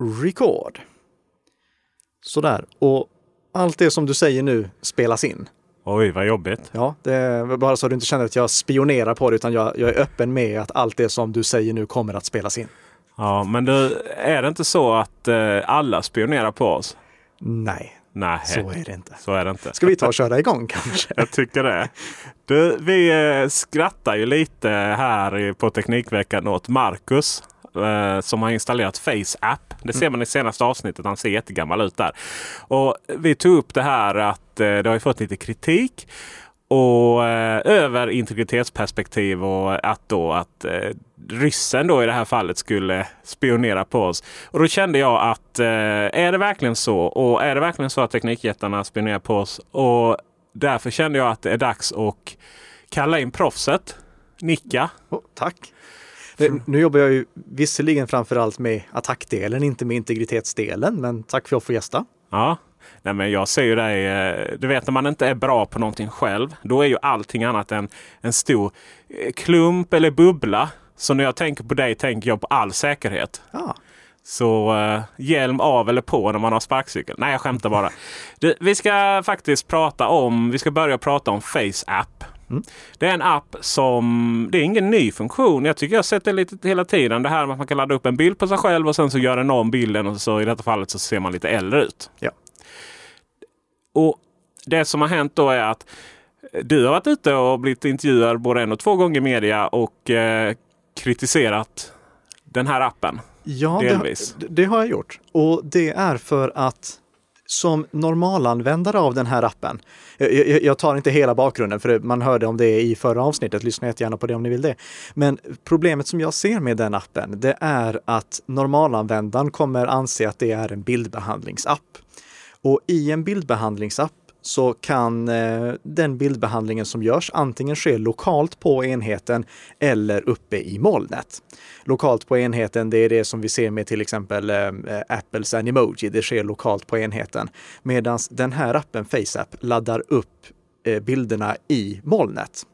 Record. Sådär. Och allt det som du säger nu spelas in. Oj, vad jobbigt. Ja, bara så du inte känner att jag spionerar på det, utan jag, jag är öppen med att allt det som du säger nu kommer att spelas in. Ja, men det, är det inte så att eh, alla spionerar på oss? Nej, Nej, så är det inte. så är det inte. Ska vi ta och köra igång kanske? Jag tycker det. Du, vi eh, skrattar ju lite här på Teknikveckan åt Marcus eh, som har installerat Face App. Det ser man i senaste avsnittet. Han ser jättegammal ut där. Och vi tog upp det här att eh, det har fått lite kritik. Och eh, över integritetsperspektiv och att då att eh, ryssen då i det här fallet skulle spionera på oss. Och då kände jag att eh, är det verkligen så? Och är det verkligen så att teknikjättarna spionerar på oss? Och därför kände jag att det är dags att kalla in proffset. Nicka. Oh, tack. Nu jobbar jag ju visserligen framför allt med attackdelen, inte med integritetsdelen, men tack för att jag får gästa. Ja. Nej, men jag ser ju dig. eh, Du vet när man inte är bra på någonting själv. Då är ju allting annat än en stor eh, klump eller bubbla. Så när jag tänker på dig tänker jag på all säkerhet. Ja, Så eh, hjälm av eller på när man har sparkcykel. Nej, jag skämtar bara. Du, vi ska faktiskt prata om, vi ska börja prata om Face App. Det är en app som, det är ingen ny funktion. Jag tycker jag har sett det lite hela tiden. Det här med att man kan ladda upp en bild på sig själv och sen så gör den om bilden och så i detta fallet så ser man lite äldre ut. ja. Och det som har hänt då är att du har varit ute och blivit intervjuad både en och två gånger i media och eh, kritiserat den här appen. Ja, Delvis. det, det har jag gjort. Och det är för att som normalanvändare av den här appen, jag, jag, jag tar inte hela bakgrunden för man hörde om det i förra avsnittet, lyssna jättegärna på det om ni vill det. Men problemet som jag ser med den appen, det är att normalanvändaren kommer anse att det är en bildbehandlingsapp. Och i en bildbehandlingsapp så kan eh, den bildbehandlingen som görs antingen ske lokalt på enheten eller uppe i molnet. Lokalt på enheten, det är det som vi ser med till exempel eh, Apples Animoji, det sker lokalt på enheten. Medan den här appen FaceApp laddar upp eh, bilderna i molnet.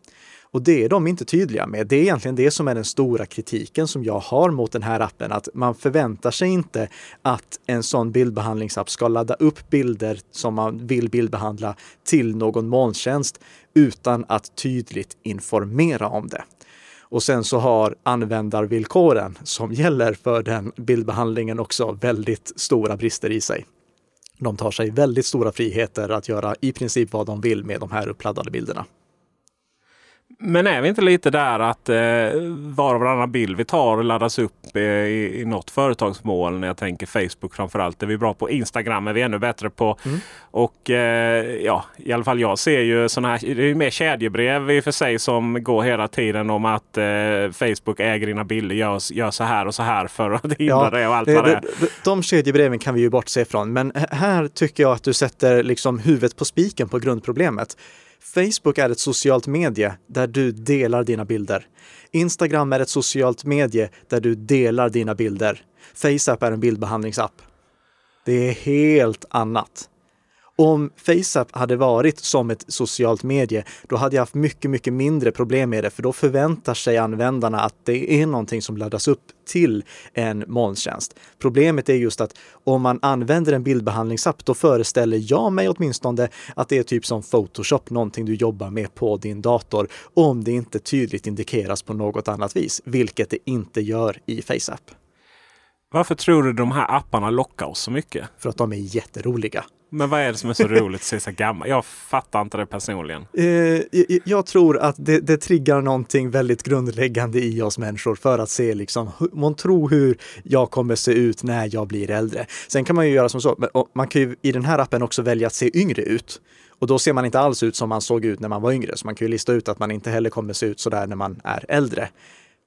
Och det är de inte tydliga med. Det är egentligen det som är den stora kritiken som jag har mot den här appen, att man förväntar sig inte att en sån bildbehandlingsapp ska ladda upp bilder som man vill bildbehandla till någon molntjänst utan att tydligt informera om det. Och sen så har användarvillkoren som gäller för den bildbehandlingen också väldigt stora brister i sig. De tar sig väldigt stora friheter att göra i princip vad de vill med de här uppladdade bilderna. Men är vi inte lite där att eh, var och varannan bild vi tar laddas upp eh, i, i något företagsmål? När jag tänker Facebook framförallt. Är vi bra på. Instagram är vi ännu bättre på. Och eh, ja, i alla fall jag ser ju sådana här. Det är ju mer kedjebrev i och för sig som går hela tiden om att eh, Facebook äger dina bilder. Gör, gör så här och så här för att hindra det och allt vad det är. de, kedjebreven kan vi ju bortse från, men här tycker jag att du sätter liksom huvudet på spiken på grundproblemet. Facebook är ett socialt medie där du delar dina bilder. Instagram är ett socialt medie där du delar dina bilder. FaceApp är en bildbehandlingsapp. Det är helt annat. Om FaceApp hade varit som ett socialt medie, då hade jag haft mycket, mycket mindre problem med det, för då förväntar sig användarna att det är någonting som laddas upp till en molntjänst. Problemet är just att om man använder en bildbehandlingsapp, då föreställer jag mig åtminstone att det är typ som Photoshop, någonting du jobbar med på din dator, om det inte tydligt indikeras på något annat vis, vilket det inte gör i FaceApp. Varför tror du de här apparna lockar oss så mycket? För att de är jätteroliga. Men vad är det som är så roligt att se så gammal? Jag fattar inte det personligen. Eh, jag, jag tror att det, det triggar någonting väldigt grundläggande i oss människor för att se liksom, man tror hur jag kommer se ut när jag blir äldre. Sen kan man ju göra som så, man kan ju i den här appen också välja att se yngre ut. Och då ser man inte alls ut som man såg ut när man var yngre, så man kan ju lista ut att man inte heller kommer se ut så där när man är äldre.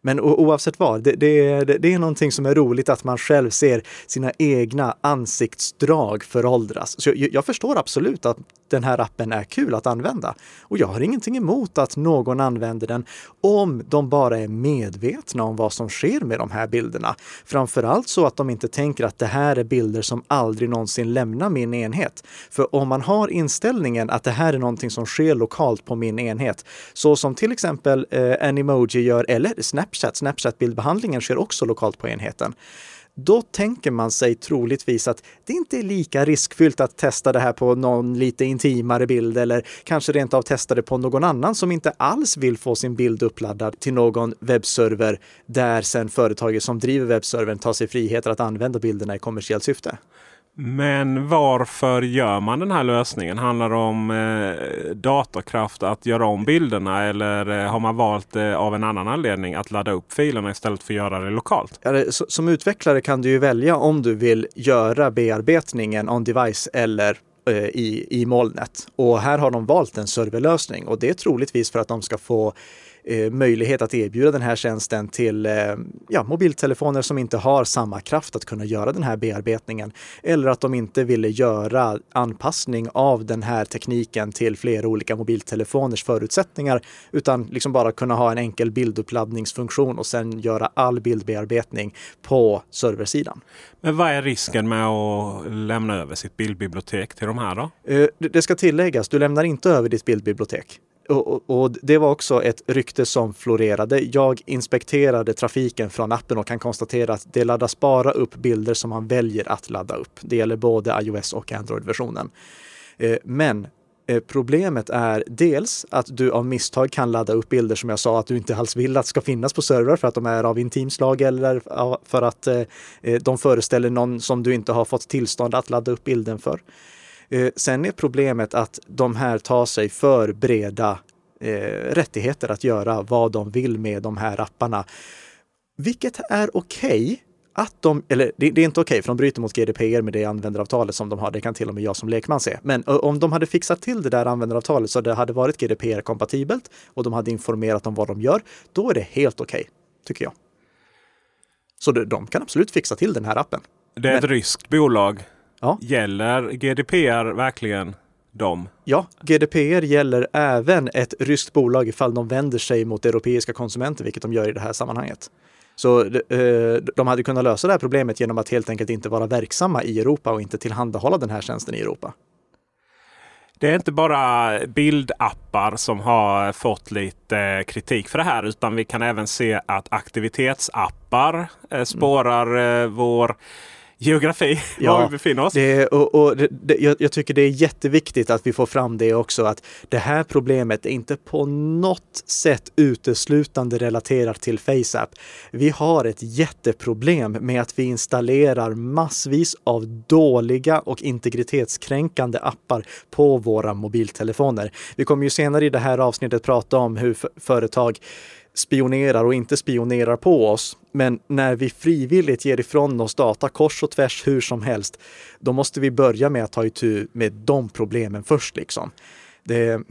Men oavsett vad, det, det, det, är någonting som är roligt att man själv ser sina egna ansiktsdrag föråldras. Så jag, jag förstår absolut att den här appen är kul att använda. Och jag har ingenting emot att någon använder den om de bara är medvetna om vad som sker med de här bilderna. Framförallt så att de inte tänker att det här är bilder som aldrig någonsin lämnar min enhet. För om man har inställningen att det här är någonting som sker lokalt på min enhet, så som till exempel eh, emoji gör eller Snapchat, Snapchat-bildbehandlingen sker också lokalt på enheten då tänker man sig troligtvis att det inte är lika riskfyllt att testa det här på någon lite intimare bild eller kanske rent av testa det på någon annan som inte alls vill få sin bild uppladdad till någon webbserver där sen företaget som driver webbservern tar sig friheter att använda bilderna i kommersiellt syfte. Men varför gör man den här lösningen? Handlar det om eh, datorkraft att göra om bilderna eller eh, har man valt eh, av en annan anledning att ladda upp filerna istället för att göra det lokalt? Ja, som utvecklare kan du ju välja om du vill göra bearbetningen on device eller eh, i, i molnet. Och här har de valt en serverlösning och det är troligtvis för att de ska få eh, möjlighet att erbjuda den här tjänsten till eh, ja, mobiltelefoner som inte har samma kraft att kunna göra den här bearbetningen. Eller att de inte ville göra anpassning av den här tekniken till flera olika mobiltelefoners förutsättningar, utan liksom bara kunna ha en enkel bilduppladdningsfunktion och sen göra all bildbearbetning på serversidan. Men vad är risken med att lämna över sitt bildbibliotek till de här då? Eh, det ska tilläggas, du lämnar inte över ditt bildbibliotek och, och, det var också ett rykte som florerade. Jag inspekterade trafiken från appen och kan konstatera att det laddas bara upp bilder som man väljer att ladda upp. Det gäller både iOS och Android-versionen. Eh, men eh, Problemet är dels att du av misstag kan ladda upp bilder som jag sa att du inte alls vill att ska finnas på servrar för att de är av intimslag eller för att eh, de föreställer någon som du inte har fått tillstånd att ladda upp bilden för. Eh, sen är problemet att de här tar sig för breda eh, rättigheter att göra vad de vill med de här apparna. Vilket är okej. Okay att de, eller det, det är inte okej okay, för de bryter mot GDPR med det användaravtalet som de har. Det kan till och med jag som lekman se. Men om de hade fixat till det där användaravtalet så det hade varit GDPR-kompatibelt och de hade informerat om vad de gör, då är det helt okej, okay, tycker jag. Så de kan absolut fixa till den här appen. Det är Men, ett ryskt bolag Ja. Gäller GDPR verkligen dem? Ja, GDPR gäller även ett ryskt bolag ifall de vänder sig mot europeiska konsumenter, vilket de gör i det här sammanhanget. Så eh, de hade kunnat lösa det här problemet genom att helt enkelt inte vara verksamma i Europa och inte tillhandahålla den här tjänsten i Europa. Det är inte bara bildappar som har fått lite kritik för det här utan vi kan även se att aktivitetsappar eh, spårar mm. vår geografi, ja, var vi befinner oss. Det, och, och det, det, jag, jag, tycker det är jätteviktigt att vi får fram det också, att det här problemet är inte på något sätt uteslutande relaterat till FaceApp. Vi har ett jätteproblem med att vi installerar massvis av dåliga och integritetskränkande appar på våra mobiltelefoner. Vi kommer ju senare i det här avsnittet prata om hur företag spionerar och inte spionerar på oss. Men när vi frivilligt ger ifrån oss data kors och tvärs hur som helst, då måste vi börja med att ta itu med de problemen först. Liksom. Det,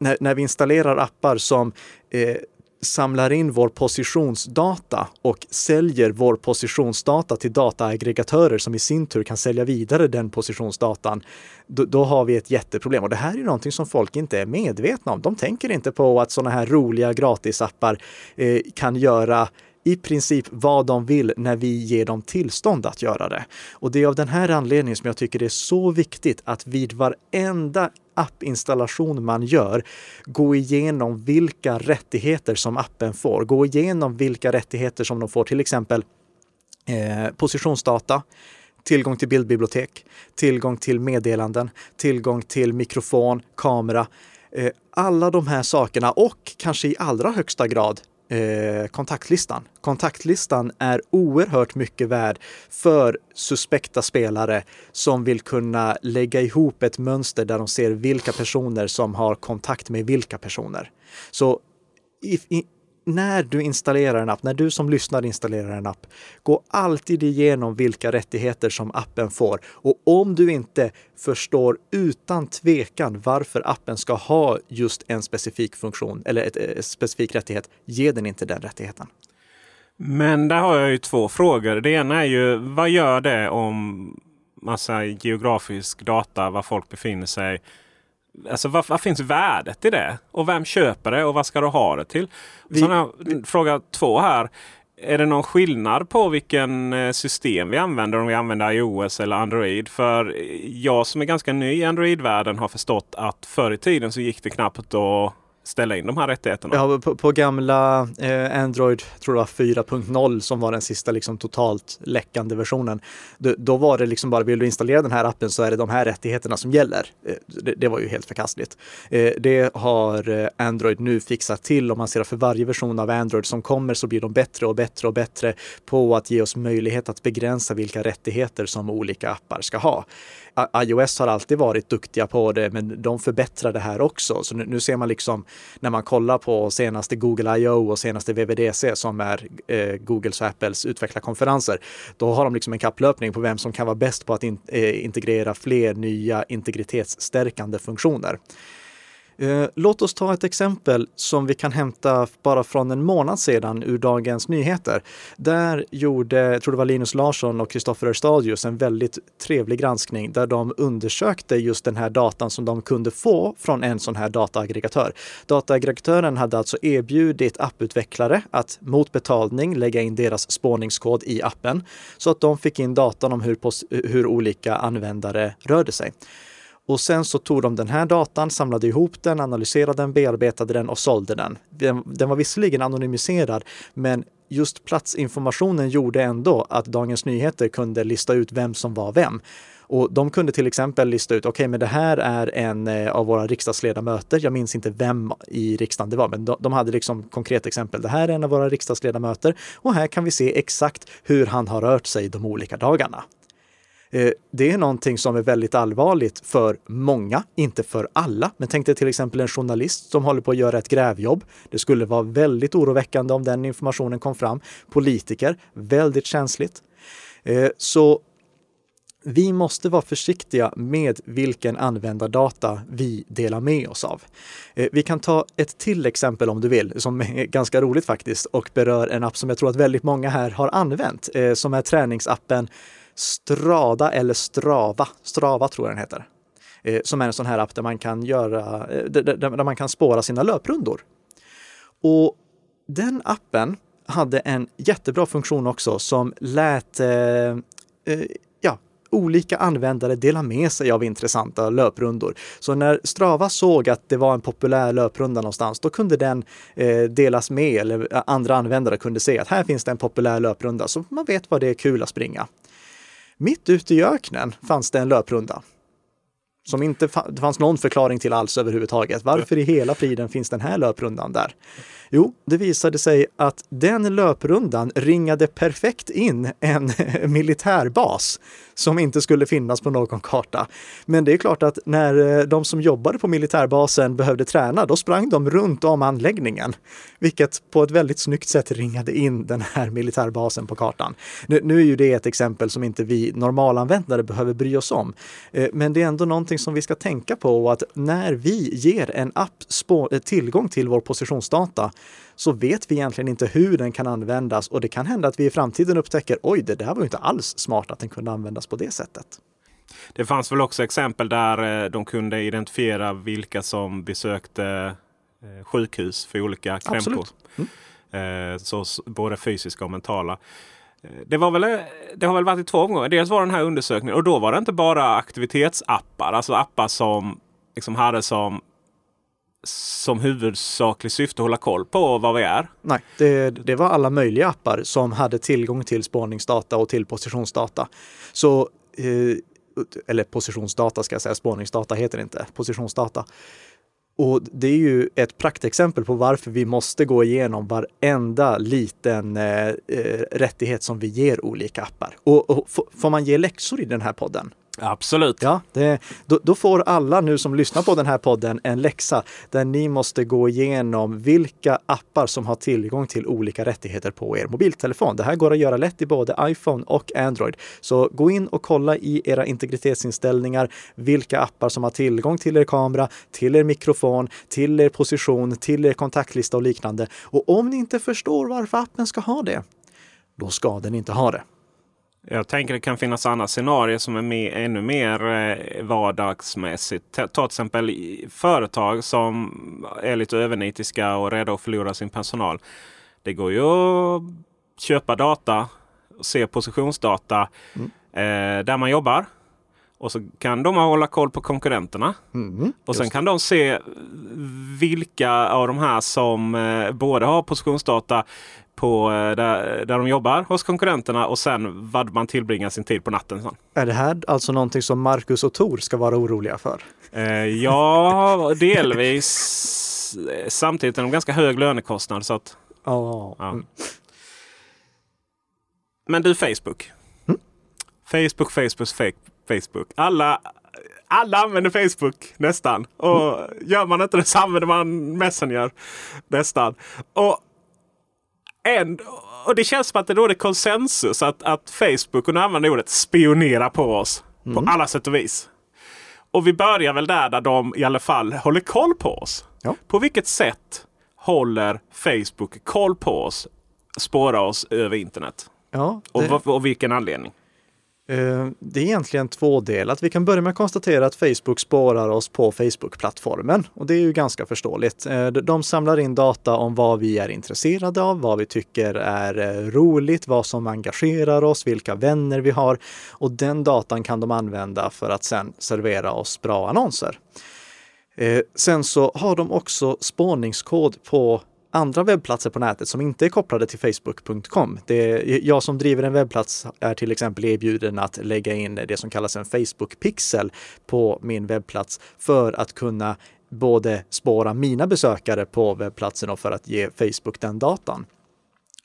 när, när vi installerar appar som eh, samlar in vår positionsdata och säljer vår positionsdata till dataaggregatörer som i sin tur kan sälja vidare den positionsdatan, då, då, har vi ett jätteproblem. Och det här är någonting som folk inte är medvetna om. De tänker inte på att sådana här roliga gratisappar eh, kan göra i princip vad de vill när vi ger dem tillstånd att göra det. Och det är av den här anledningen som jag tycker det är så viktigt att vid varenda appinstallation man gör, gå igenom vilka rättigheter som appen får. Gå igenom vilka rättigheter som de får, till exempel eh, positionsdata, tillgång till bildbibliotek, tillgång till meddelanden, tillgång till mikrofon, kamera. Eh, alla de här sakerna och kanske i allra högsta grad eh, kontaktlistan. Kontaktlistan är oerhört mycket värd för suspekta spelare som vill kunna lägga ihop ett mönster där de ser vilka personer som har kontakt med vilka personer. Så i, i, när du installerar en app, när du som lyssnar installerar en app, gå alltid igenom vilka rättigheter som appen får. Och om du inte förstår utan tvekan varför appen ska ha just en specifik funktion eller ett, ett specifik rättighet, ge den inte den rättigheten. Men där har jag ju två frågor. Det ena är ju vad gör det om massa geografisk data, var folk befinner sig Alltså vad, vad, finns värdet i det? Och vem köper det och vad ska du ha det till? Vi, Såna, fråga två här. Är det någon skillnad på vilken eh, system vi använder om vi använder iOS eller Android? För jag som är ganska ny i Android-världen har förstått att förr i tiden så gick det knappt att ställa in de här rättigheterna? Ja, på, på gamla eh, Android, tror jag 4.0 som var den sista liksom, totalt läckande versionen. Då, då, var det liksom bara, vill du installera den här appen så är det de här rättigheterna som gäller. Eh, det, det, var ju helt förkastligt. Eh, det har eh, Android nu fixat till och man ser att för varje version av Android som kommer så blir de bättre och bättre och bättre på att ge oss möjlighet att begränsa vilka rättigheter som olika appar ska ha iOS har alltid varit duktiga på det, men de förbättrar det här också. Så nu, nu ser man liksom när man kollar på senaste Google I.O. och senaste WWDC som är eh, Googles och Apples utvecklarkonferenser. Då har de liksom en kapplöpning på vem som kan vara bäst på att in, eh, integrera fler nya integritetsstärkande funktioner. Eh, låt oss ta ett exempel som vi kan hämta bara från en månad sedan ur Dagens Nyheter. Där gjorde, jag tror det var Linus Larsson och Kristoffer Örstadius en väldigt trevlig granskning där de undersökte just den här datan som de kunde få från en sån här dataaggregatör. Dataaggregatören hade alltså erbjudit apputvecklare att mot betalning lägga in deras spårningskod i appen så att de fick in datan om hur, hur olika användare rörde sig. Och sen så tog de den här datan, samlade ihop den, analyserade den, bearbetade den och sålde den. Den, var visserligen anonymiserad, men just platsinformationen gjorde ändå att Dagens Nyheter kunde lista ut vem som var vem. Och de kunde till exempel lista ut, okej, okay, men det här är en eh, av våra riksdagsledamöter. Jag minns inte vem i riksdagen det var, men de, de hade liksom konkret exempel. Det här är en av våra riksdagsledamöter och här kan vi se exakt hur han har rört sig de olika dagarna. Eh, det är någonting som är väldigt allvarligt för många, inte för alla. Men tänk dig till exempel en journalist som håller på att göra ett grävjobb. Det skulle vara väldigt oroväckande om den informationen kom fram. Politiker, väldigt känsligt. Eh, så vi måste vara försiktiga med vilken användardata vi delar med oss av. Eh, vi kan ta ett till exempel om du vill, som är ganska roligt faktiskt och berör en app som jag tror att väldigt många här har använt, som är träningsappen Strada eller Strava, Strava tror jag den heter, eh, som är en sån här app där man kan göra, eh, där man kan spåra sina löprundor. Och den appen hade en jättebra funktion också som lät eh, eh, ja, olika användare dela med sig av intressanta löprundor. Så när Strava såg att det var en populär löprunda någonstans, då kunde den eh, delas med eller andra användare kunde se att här finns det en populär löprunda så man vet vad det är kul att springa. Mitt ute i öknen fanns det en löprunda. Som inte det fanns någon förklaring till alls överhuvudtaget. Varför i hela friden finns den här löprundan där? Jo, det visade sig att den löprundan ringade perfekt in en militärbas som inte skulle finnas på någon karta. Men det är klart att när eh, de som jobbade på militärbasen behövde träna, då sprang de runt om anläggningen, vilket på ett väldigt snyggt sätt ringade in den här militärbasen på kartan. Nu, nu är ju det ett exempel som inte vi normalanvändare behöver bry oss om, eh, men det är ändå någonting som vi ska tänka på att när vi ger en app tillgång till vår positionsdata så vet vi egentligen inte hur den kan användas och det kan hända att vi i framtiden upptäcker oj, det där var ju inte alls smart att den kunde användas på det sättet. Det fanns väl också exempel där eh, de kunde identifiera vilka som besökte eh, sjukhus för olika krämpor. Absolut. Eh, Så, både fysiska och mentala. Det, var väl, det har väl varit i två omgångar. Dels var den här undersökningen och då var det inte bara aktivitetsappar. Alltså appar som liksom hade som, som huvudsaklig syfte att hålla koll på var vi är. Nej, det, det var alla möjliga appar som hade tillgång till spårningsdata och till positionsdata. Så, eh, eller positionsdata ska jag säga, spårningsdata heter det inte, positionsdata. Och det är ju ett praktexempel på varför vi måste gå igenom varenda liten eh, eh rättighet som vi ger olika appar. Och, och får man ge läxor i den här podden? Absolut. Ja, det, då, då får alla nu som lyssnar på den här podden en läxa där ni måste gå igenom vilka appar som har tillgång till olika rättigheter på er mobiltelefon. Det här går att göra lätt i både iPhone och Android. Så gå in och kolla i era integritetsinställningar vilka appar som har tillgång till er kamera, till er mikrofon, till er position, till er kontaktlista och liknande. Och om ni inte förstår varför appen ska ha det, då ska den inte ha det. Jag tänker det kan finnas andra scenarier som är mer, ännu mer eh, vardagsmässigt. Ta ta till exempel företag som är lite övernitiska och rädda att förlora sin personal. Det går ju att köpa data och se positionsdata eh, där man jobbar. Och så kan de hålla koll på konkurrenterna. och sen kan de se vilka av de här som eh, både har positionsdata på eh, där, där de jobbar hos konkurrenterna och sen vad man tillbringar sin tid på natten. Sen. Är det här alltså någonting som Marcus och Tor ska vara oroliga för? Eh, ja, delvis. Samtidigt är de ganska hög lönekostnad. Så att, Ja. ja. Mm. Men du Facebook. Facebook, Facebook, fake, Facebook. Alla, alla använder Facebook nästan. Och gör man inte det så använder man Messenger nästan. Och, en, och det känns som att det råder konsensus att, att Facebook, och nu använder ordet, spionera på oss. På alla sätt och vis. Och vi börjar väl där, där de i alla fall håller koll på oss. Ja. På vilket sätt håller Facebook koll på oss? Spårar oss över internet? Ja, Och, det, vad- och vilken anledning? Eh, det är egentligen tvådelat. Vi kan börja med att konstatera att Facebook spårar oss på Facebook-plattformen och det är ju ganska förståeligt. Eh, de- samlar in data om vad vi är intresserade av, vad vi tycker är eh, roligt, vad som engagerar oss, vilka vänner vi har och den datan kan de använda för att sen servera oss bra annonser. Sen så har de också spårningskod på andra webbplatser på nätet som inte är kopplade till facebook.com. Det, jag som driver en webbplats är till exempel erbjuden att lägga in det som kallas en Facebook-pixel på min webbplats för att kunna både spåra mina besökare på webbplatsen och för att ge Facebook den datan.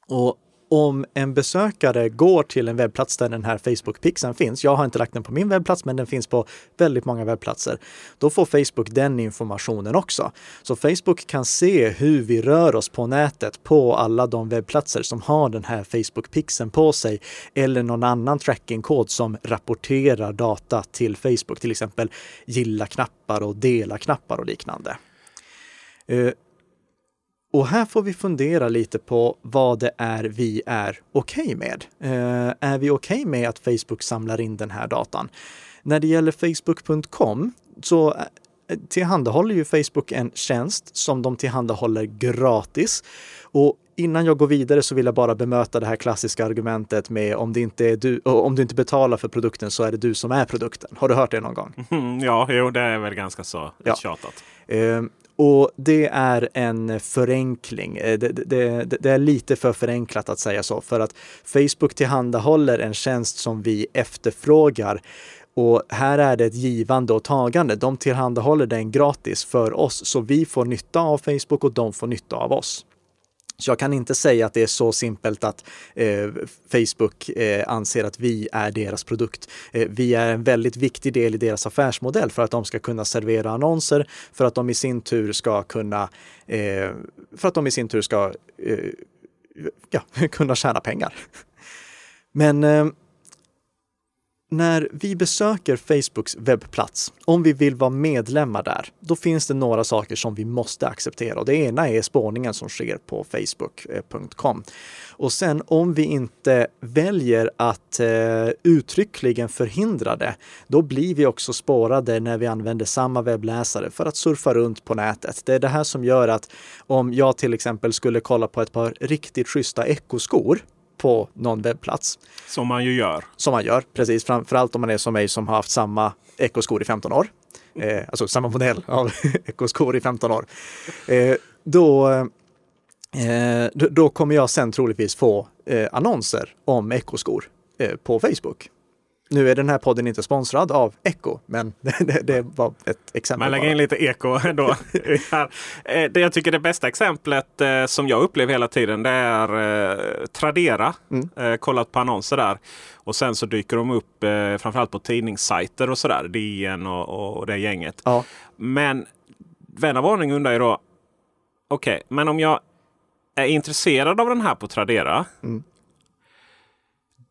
Och om en besökare går till en webbplats där den här Facebook-pixeln finns, jag har inte lagt den på min webbplats, men den finns på väldigt många webbplatser, då får Facebook den informationen också. Så Facebook kan se hur vi rör oss på nätet på alla de webbplatser som har den här Facebook-pixeln på sig eller någon annan trackingkod som rapporterar data till Facebook, till exempel gilla-knappar och dela-knappar och liknande. Eh, och här får vi fundera lite på vad det är vi är okej med. Eh, är vi okej med att Facebook samlar in den här datan? När det gäller Facebook.com så eh, tillhandahåller ju Facebook en tjänst som de tillhandahåller gratis. Och innan jag går vidare så vill jag bara bemöta det här klassiska argumentet med om det inte är du, om du inte betalar för produkten så är det du som är produkten. Har du hört det någon gång? Mm, ja, jo, det är väl ganska så Ja. tjatat. Eh, och det är en förenkling. Eh, det, det, det, det är lite för förenklat att säga så, för att Facebook tillhandahåller en tjänst som vi efterfrågar. Och här är det ett givande och tagande. De tillhandahåller den gratis för oss, så vi får nytta av Facebook och de får nytta av oss. Så jag kan inte säga att det är så simpelt att eh, Facebook eh, anser att vi är deras produkt. Eh, vi är en väldigt viktig del i deras affärsmodell för att de ska kunna servera annonser, för att de i sin tur ska kunna, eh, för att de i sin tur ska eh, ja, kunna tjäna pengar. Men eh, när vi besöker Facebooks webbplats, om vi vill vara medlemmar där, då finns det några saker som vi måste acceptera. Och det ena är spårningen som sker på facebook.com. Och sen om vi inte väljer att eh, uttryckligen förhindra det, då blir vi också spårade när vi använder samma webbläsare för att surfa runt på nätet. Det är det här som gör att om jag till exempel skulle kolla på ett par riktigt schyssta ekoskor på någon webbplats. Som man ju gör. Som man gör, precis. Framförallt om man är som mig som har haft samma ekoskor i 15 år. Eh, alltså samma modell av ekoskor i 15 år. Eh, då, eh, då kommer jag sen troligtvis få eh, annonser om ekoskor eh, på Facebook. Nu är den här podden inte sponsrad av Echo, men det, det var ett exempel. Men lägga in lite eko ändå. Eh, det jag tycker det bästa exemplet eh, som jag upplever hela tiden det är eh, Tradera. Mm. kollat på annonser där. Och sen så dyker de upp framförallt på tidningssajter och sådär. DN och, och det gänget. Ja. Men vän av ordning undrar ju då. Okej, okay, men om jag är intresserad av den här på Tradera. Mm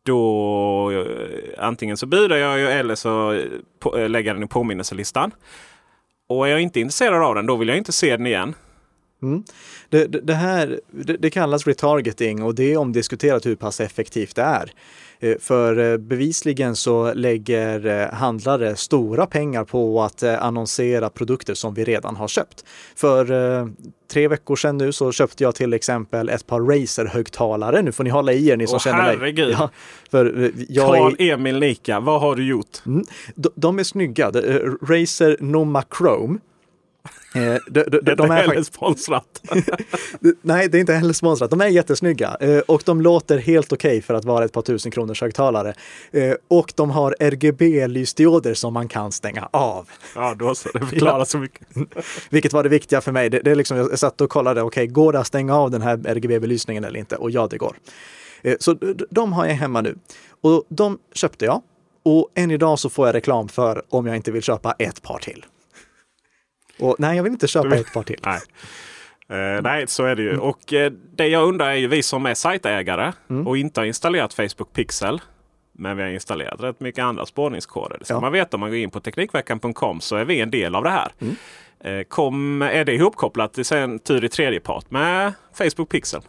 då eh, antingen så budar jag ju eller så eh, eh, lägger jag den i påminnelselistan. Och är jag inte intresserad av den, då vill jag inte se den igen. Mm. Det, det, det, här det, det, kallas retargeting och det är omdiskuterat hur pass effektivt det är. Eh, för eh, bevisligen så lägger eh, handlare stora pengar på att annonsera produkter som vi redan har köpt. För tre veckor sedan nu så köpte jag till exempel ett par Razer-högtalare. Nu får ni hålla i er ni som Åh, känner mig. Herregud. Ja, för jag Carl är... Lika, vad har du gjort? Mm, de, de, är snygga. Razer Noma Chrome de, de, de, det är inte heller sponsrat. Nej, det är inte heller sponsrat. De är jättesnygga eh, och de låter helt okej okay för att vara ett par tusen kronors högtalare. Eh, och de har RGB-lysdioder som man kan stänga av. Ja, då så. Det förklarar så mycket. Vilket var det viktiga för mig. Det, det är liksom, jag satt och kollade, okej, okay, går det att stänga av den här RGB-belysningen eller inte? Och ja, det går. Så de har jag hemma nu. Och de köpte jag. Och än idag så får jag reklam för om jag inte vill köpa ett par till. Och nej, jag vill inte köpa ett par till. Nej. Uh, nej, så är det ju. Mm. Och uh, det jag undrar är ju vi som är sajtägare mm. och inte har installerat Facebook Pixel. Men vi har installerat rätt mycket andra spårningskoder. Det ska ja. man veta om man går in på Teknikveckan.com så är vi en del av det här. Mm. Uh, kom, är det ihopkopplat i en tur i tredje part med Facebook Pixel?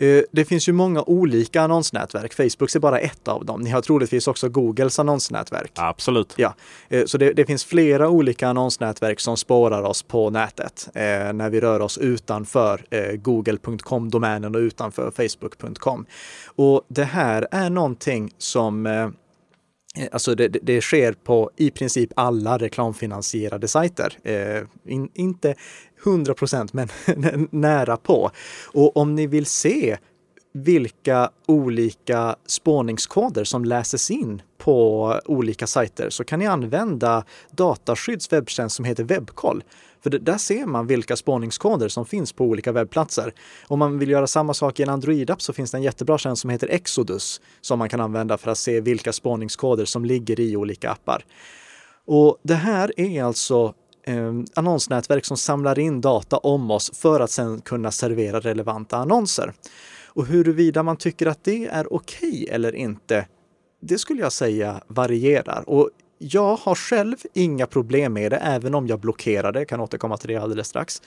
Eh, det finns ju många olika annonsnätverk. Facebook är bara ett av dem. Ni har troligtvis också Googles annonsnätverk. Absolut. Ja, eh, så det, det finns flera olika annonsnätverk som spårar oss på nätet eh, när vi rör oss utanför eh, google.com-domänen och utanför facebook.com. Och det här är någonting som eh, Alltså det, det, sker på i princip alla reklamfinansierade sajter. Eh, in, inte 100 procent, men nära på. Och om ni vill se vilka olika spårningskoder som läses in på olika sajter så kan ni använda Dataskydds webbtjänst som heter Webkoll. För där ser man vilka spårningskoder som finns på olika webbplatser. Om man vill göra samma sak i en Android-app så finns det en jättebra tjänst som heter Exodus som man kan använda för att se vilka spårningskoder som ligger i olika appar. Och det här är alltså eh, annonsnätverk som samlar in data om oss för att sedan kunna servera relevanta annonser. Och huruvida man tycker att det är okej okay eller inte, det skulle jag säga varierar. Och jag har själv inga problem med det, även om jag blockerar det. Jag kan återkomma till det alldeles strax.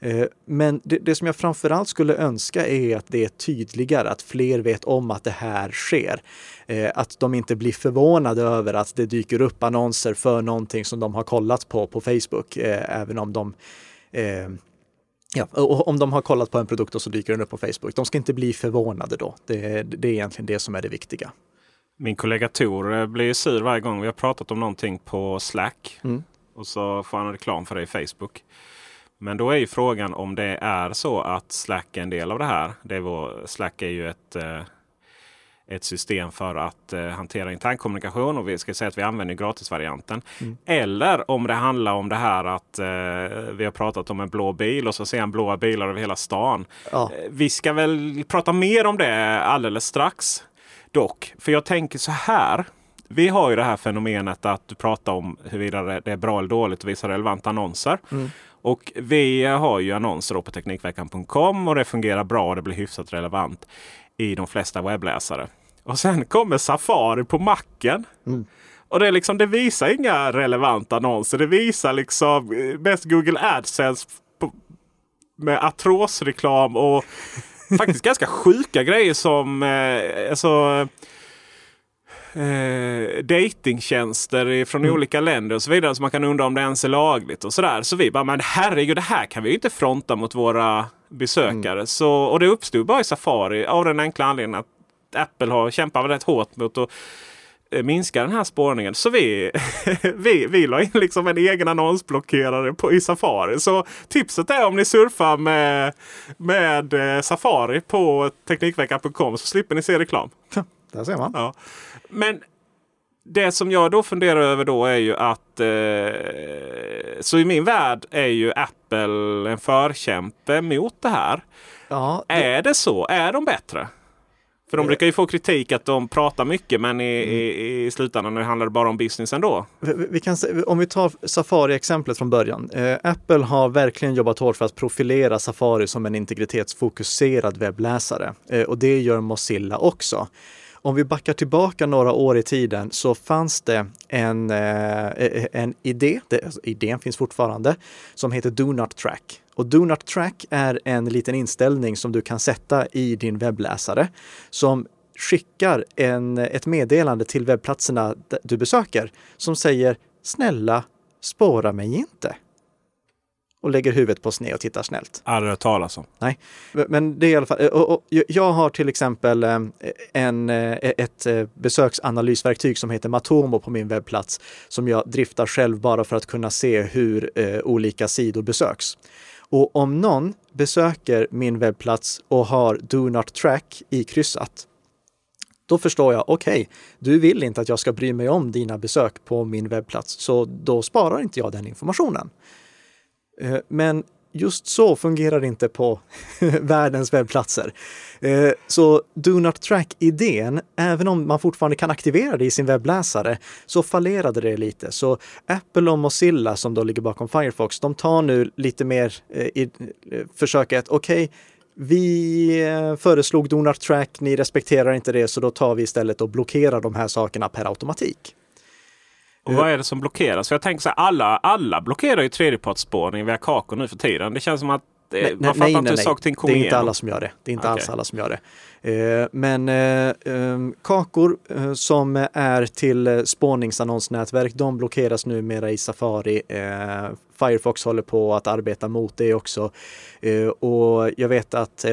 Eh, men det, det, som jag framförallt skulle önska är att det är tydligare, att fler vet om att det här sker. Eh, att de inte blir förvånade över att det dyker upp annonser för någonting som de har kollat på på Facebook, eh, även om de Ja, och om de har kollat på en produkt och så dyker den upp på Facebook. De ska inte bli förvånade då. Det, det är egentligen det som är det viktiga. Min kollega Tor blir sur varje gång vi har pratat om någonting på Slack. Mm. Och så får han reklam för det i Facebook. Men då är ju frågan om det är så att Slack är en del av det här. Det är vår, Slack är ju ett, eh, ett system för att eh, hantera internkommunikation och vi ska säga att vi använder gratisvarianten. Mm. Eller om det handlar om det här att eh, vi har pratat om en blå bil och så ser han blåa bilar över hela stan. Ja. Vi ska väl prata mer om det alldeles strax. Dock, för jag tänker så här. Vi har ju det här fenomenet att du pratar om huruvida det är bra eller dåligt att visa relevanta annonser. Mm. Och vi har ju annonser på Teknikveckan.com och det fungerar bra och det blir hyfsat relevant i de flesta webbläsare. Och sen kommer Safari på macken. Och det, är liksom, det visar inga relevanta annonser. Det visar liksom eh, mest Google AdSense på, med artrosreklam och faktiskt ganska sjuka grejer som eh, alltså, eh, datingtjänster från Mm. olika länder och så vidare. Så man kan undra om det ens är lagligt och sådär. Så vi bara, men herregud, det här kan vi ju inte fronta mot våra besökare. Mm. Så, och det uppstod bara i Safari av den enkla anledningen att Apple har kämpat rätt hårt mot att eh, minska den här spårningen. Så vi, vi, vi la in liksom en egen annonsblockerare på, i Safari. Så tipset är om ni surfar med, med eh, Safari på Teknikveckan.com så slipper ni se reklam. Där ser man. Ja. Men det som jag då funderar över då är ju att eh, så i min värld är ju Apple en förkämpe mot det här. Ja, det, Är det så? Är de bättre? För de brukar ju få kritik att de pratar mycket men i, Mm. i, i slutändan handlar det bara om business ändå. vi, vi kan, om vi tar Safari-exemplet från början. Eh, Apple har verkligen jobbat hårt för att profilera Safari som en integritetsfokuserad webbläsare. Eh, och det gör Mozilla också. Om vi backar tillbaka några år i tiden så fanns det en, eh, e, e, en idé, det, alltså, idén finns fortfarande, som heter Do Not Track. Och Do Not Track är en liten inställning som du kan sätta i din webbläsare som skickar en, ett meddelande till webbplatserna du besöker som säger snälla spåra mig inte. Och lägger huvudet på sned och tittar snällt. Aldrig hört talas om. Nej, men det är i alla fall. Och, och, jag har till exempel eh, en, eh, ett eh, besöksanalysverktyg som heter Matomo på min webbplats som jag driftar själv bara för att kunna se hur olika sidor besöks. Och om någon besöker min webbplats och har Do Not Track i kryssat, då förstår jag, okej, du vill inte att jag ska bry mig om dina besök på min webbplats, så då sparar inte jag den informationen. Eh, men just så fungerar det inte på världens webbplatser. Eh, så Do Not Track-idén, även om man fortfarande kan aktivera det i sin webbläsare, så fallerade det lite. Så Apple och Mozilla som då ligger bakom Firefox, de tar nu lite mer eh, i försöket, okej, vi föreslog Do Not Track, ni respekterar inte det, så då tar vi istället och blockerar de här sakerna per automatik. Och vad är det som blockeras? För jag tänker så här, alla, alla blockerar ju tredjepartsspårning via Kako nu för tiden. Det känns som att eh, man fattar inte hur saker och ting Det är inte alla som gör det. Det är inte Okej. alls alla som gör det. Eh, men eh, ehm, kakor eh, som är till spårningsannonsnätverk, de blockeras numera i Safari. Firefox håller på att arbeta mot det också. Och jag vet att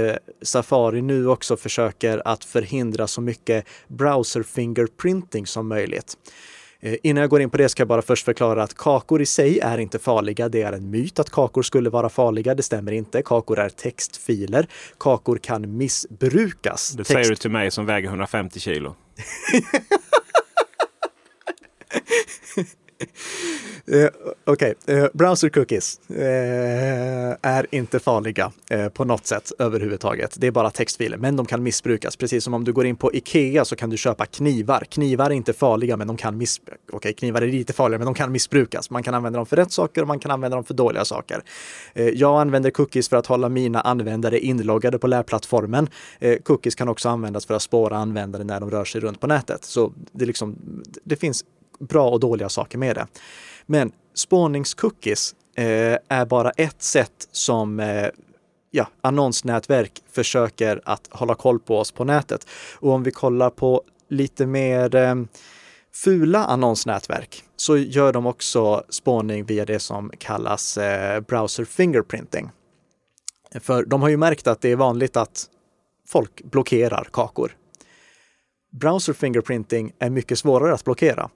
Safari nu också försöker att förhindra så mycket browser fingerprinting som möjligt. Eh, Innan jag går in på det ska jag bara först förklara att kakor i sig är inte farliga. Det är en myt att kakor skulle vara farliga. Det stämmer inte. Kakor är textfiler. Kakor kan missbrukas. Det Text- säger du till mig som väger 150 kilo. Eh, Okej, eh, browser cookies eh, är inte farliga eh, på något sätt överhuvudtaget. Det är bara textfiler, men de kan missbrukas. Precis som om du går in på Ikea så kan du köpa knivar. Knivar är inte farliga, men de kan miss... Okej, knivar är lite farliga, men de kan missbrukas. Man kan använda dem för rätt saker och man kan använda dem för dåliga saker. Eh, jag använder cookies för att hålla mina användare inloggade på lärplattformen. Eh, cookies kan också användas för att spåra användare när de rör sig runt på nätet. Så det, liksom, det finns bra och dåliga saker med det. Men spårningscookies eh, är bara ett sätt som eh, ja, annonsnätverk försöker att hålla koll på oss på nätet. Och om vi kollar på lite mer eh, fula annonsnätverk så gör de också spårning via det som kallas eh, browser fingerprinting. För de har ju märkt att det är vanligt att folk blockerar kakor browser fingerprinting är mycket svårare att blockera.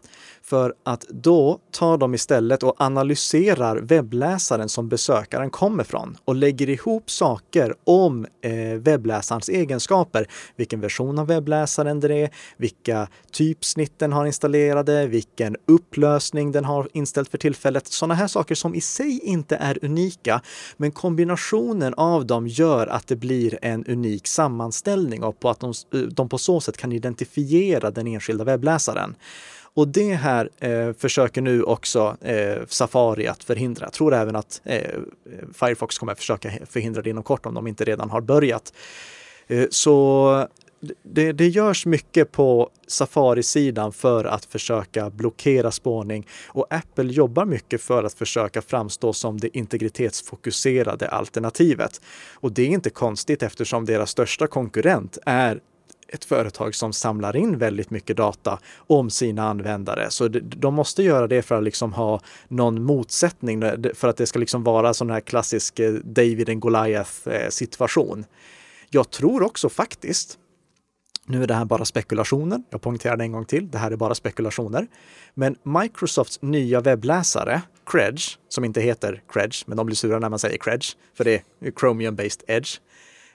För att då tar de istället och analyserar webbläsaren som besökaren kommer från och lägger ihop saker om eh, webbläsarens egenskaper. Vilken version av webbläsaren det är, vilka typsnitt den har installerade, vilken upplösning den har inställt för tillfället. Sådana här saker som i sig inte är unika, men kombinationen av dem gör att det blir en unik sammanställning och på att de, eh, de på så sätt kan identifiera den enskilda webbläsaren. Och det här eh, försöker nu också eh, Safari att förhindra. Jag tror även att eh, Firefox kommer försöka förhindra det inom kort om de inte redan har börjat. Eh, så det, det görs mycket på Safari-sidan för att försöka blockera spårning och Apple jobbar mycket för att försöka framstå som det integritetsfokuserade alternativet. Och det är inte konstigt eftersom deras största konkurrent är ett företag som samlar in väldigt mycket data om sina användare. Så de måste göra det för att liksom ha någon motsättning, eh, för att det ska liksom vara sån här klassisk eh, David and Goliath-situation. Eh, jag tror också faktiskt, nu är det här bara spekulationer, jag poängterar det en gång till, det här är bara spekulationer. Men Microsofts nya webbläsare, Credge, som inte heter Credge, men de blir sura när man säger Credge, för det är Chromium-based Edge.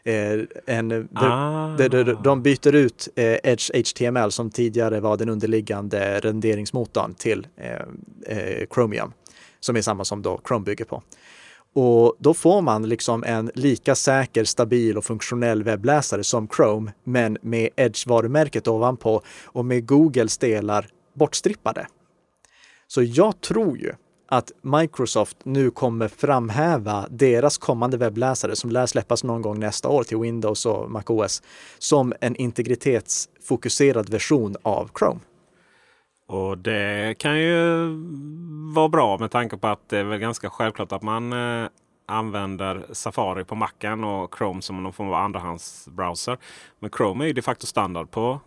Eh, en, ah. de, de, de, byter ut eh, Edge HTML som tidigare var den underliggande renderingsmotorn till eh, Chromium, som är samma som då Chrome bygger på. Och då får man liksom en lika säker, stabil och funktionell webbläsare som Chrome, men med Edge-varumärket ovanpå och med Googles delar bortstrippade. Så jag tror ju att Microsoft nu kommer framhäva deras kommande webbläsare som lär släppas någon gång nästa år till Windows och MacOS som en integritetsfokuserad version av Chrome. Och det kan ju vara bra med tanke på att det är väl ganska självklart att man eh, använder Safari på Macen och Chrome som någon form av andrahandsbrowser. Men Chrome är ju de facto standard på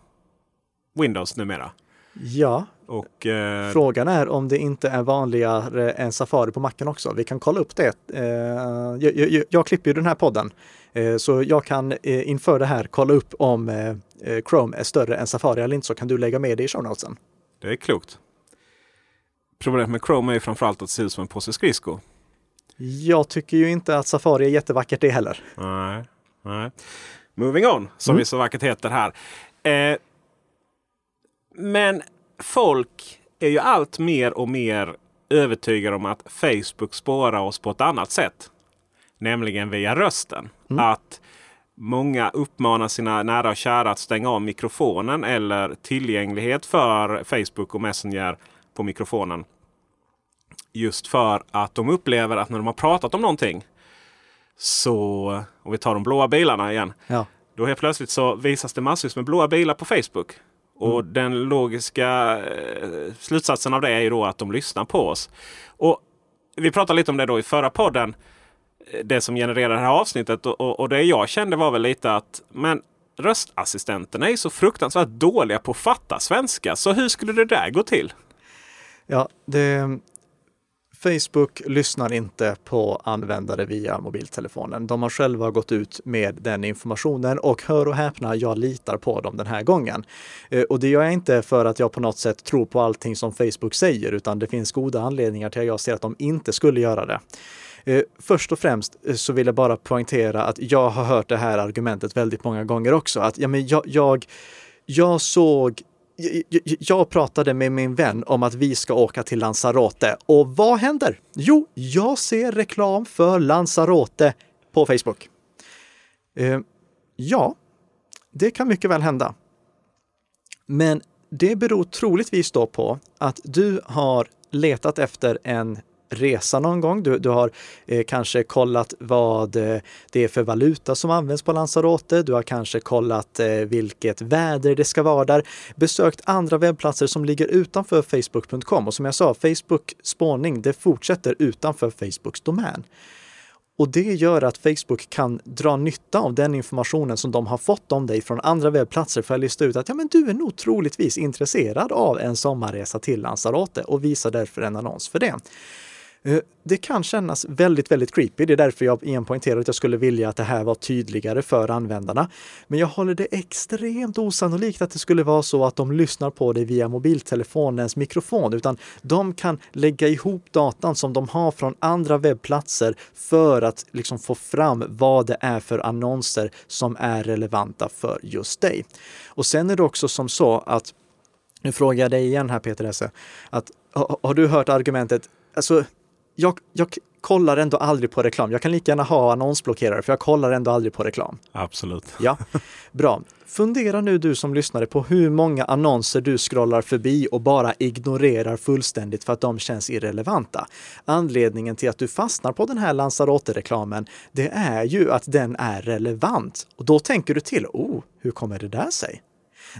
Windows numera. Ja, och, eh, frågan är om det inte är vanligare än Safari på Macen också. Vi kan kolla upp det. Eh, jag, jag, jag, klipper ju den här podden, eh, så jag kan eh, inför det här kolla upp om eh, eh, Chrome är större än Safari eller inte, så kan du lägga med det i show notesen. Det är klokt. Problemet med Chrome är ju framförallt att det ser ut som en påse skridskor. Jag tycker ju inte att Safari är jättevackert det heller. Nej, nej. Moving on, som mm. det så vackert heter här. Men folk är ju allt mer och mer övertygade om att Facebook spårar oss på ett annat sätt. Nämligen via rösten. Mm. Att Många uppmanar sina nära och kära att stänga av mikrofonen eller tillgänglighet för Facebook och Messenger på mikrofonen. Just för att de upplever att när de har pratat om någonting så, om vi tar de blåa bilarna igen. Ja. Då helt plötsligt så visas det massvis med blåa bilar på Facebook. Och mm. den logiska eh, slutsatsen av det är ju då att de lyssnar på oss. Och Vi pratade lite om det då i förra podden det som genererar det här avsnittet. Och, och, och, det jag kände var väl lite att men röstassistenterna är så fruktansvärt dåliga på att fatta svenska. Så hur skulle det där gå till? Ja, det, Facebook lyssnar inte på användare via mobiltelefonen. De har själva gått ut med den informationen och hör och häpna, jag litar på dem den här gången. Eh, och det gör jag inte för att jag på något sätt tror på allting som Facebook säger, utan det finns goda anledningar till att jag ser att de inte skulle göra det. Eh, först och främst eh, så vill jag bara poängtera att jag har hört det här argumentet väldigt många gånger också. Att ja, men jag, jag, jag såg jag, pratade med min vän om att vi ska åka till Lanzarote. Och vad händer? Jo, jag ser reklam för Lanzarote på Facebook. Eh, ja, det kan mycket väl hända. Men det beror troligtvis då på att du har letat efter en resa någon gång. Du, du har eh, kanske kollat vad eh, det är för valuta som används på Lanzarote. Du har kanske kollat eh, vilket väder det ska vara där. Besökt andra webbplatser som ligger utanför facebook.com och som jag sa, Facebook spårning, det fortsätter utanför Facebooks domän. Och det gör att Facebook kan dra nytta av den informationen som de har fått om dig från andra webbplatser för att lista ut att ja, men du är nog troligtvis intresserad av en sommarresa till Lanzarote och visar därför en annons för det. Eh, det kan kännas väldigt, väldigt creepy. Det är därför jag igen poängterar att jag skulle vilja att det här var tydligare för användarna. Men jag håller det extremt osannolikt att det skulle vara så att de lyssnar på dig via mobiltelefonens mikrofon, utan de kan lägga ihop datan som de har från andra webbplatser för att liksom få fram vad det är för annonser som är relevanta för just dig. Och sen är det också som så att nu frågar jag dig igen här Peter Esse, att har, har du hört argumentet, alltså jag, jag kollar ändå aldrig på reklam. Jag kan lika gärna ha annonsblockerare för jag kollar ändå aldrig på reklam. Absolut. Ja, bra. Fundera nu du som lyssnare på hur många annonser du scrollar förbi och bara ignorerar fullständigt för att de känns irrelevanta. Anledningen till att du fastnar på den här Lanzarote-reklamen, det är ju att den är relevant. Och då tänker du till, oh, hur kommer det där sig?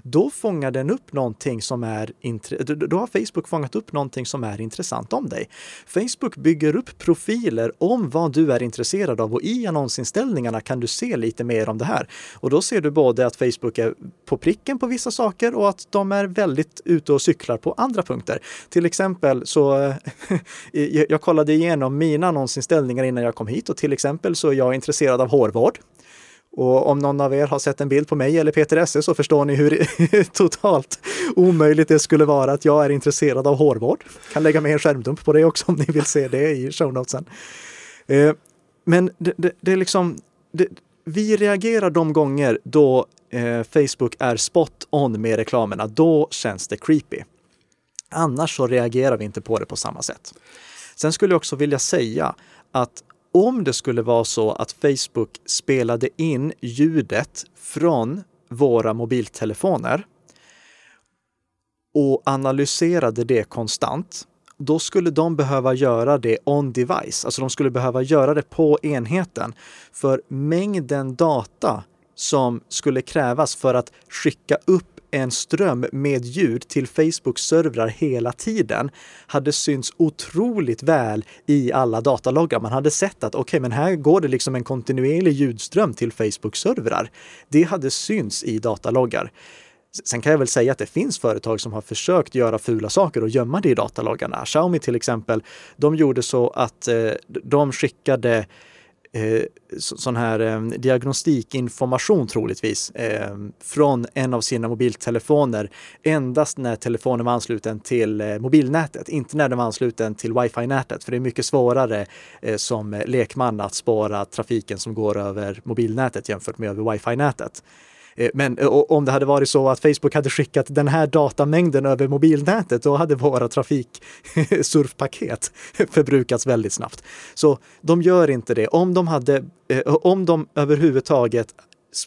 Då fångar den upp någonting som är då har Facebook fångat upp någonting som är intressant om dig. Facebook bygger upp profiler om vad du är intresserad av och i annonsinställningarna kan du se lite mer om det här. Och då ser du både att Facebook är på pricken på vissa saker och att de är väldigt ute och cyklar på andra punkter. Till exempel så jag kollade igenom mina annonsinställningar innan jag kom hit och till exempel så är jag intresserad av hårvård. Och om någon av er har sett en bild på mig eller Peter Esse så förstår ni hur totalt omöjligt det skulle vara att jag är intresserad av hårvård. Kan lägga med en skärmdump på det också om ni vill se det i show notesen. Eh, men det, det, det är liksom, det, vi reagerar de gånger då eh, Facebook är spot on med reklamerna. Då känns det creepy. Annars så reagerar vi inte på det på samma sätt. Sen skulle jag också vilja säga att om det skulle vara så att Facebook spelade in ljudet från våra mobiltelefoner och analyserade det konstant, då skulle de behöva göra det on device. Alltså de skulle behöva göra det på enheten. För mängden data som skulle krävas för att skicka upp en ström med ljud till Facebooks servrar hela tiden hade synts otroligt väl i alla dataloggar. Man hade sett att okej, okay, men här går det liksom en kontinuerlig ljudström till Facebooks servrar. Det hade synts i dataloggar. Sen kan jag väl säga att det finns företag som har försökt göra fula saker och gömma det i dataloggarna. Xiaomi till exempel, de gjorde så att eh, de skickade eh, sån här eh, diagnostikinformation troligtvis eh, från en av sina mobiltelefoner endast när telefonen var ansluten till eh, mobilnätet, inte när den var ansluten till wifi-nätet. För det är mycket svårare eh, som lekman att spåra trafiken som går över mobilnätet jämfört med över wifi-nätet. Eh, men eh, om det hade varit så att Facebook hade skickat den här datamängden över mobilnätet, då hade våra trafiksurfpaket förbrukats väldigt snabbt. Så de gör inte det. Om de hade, eh, om de överhuvudtaget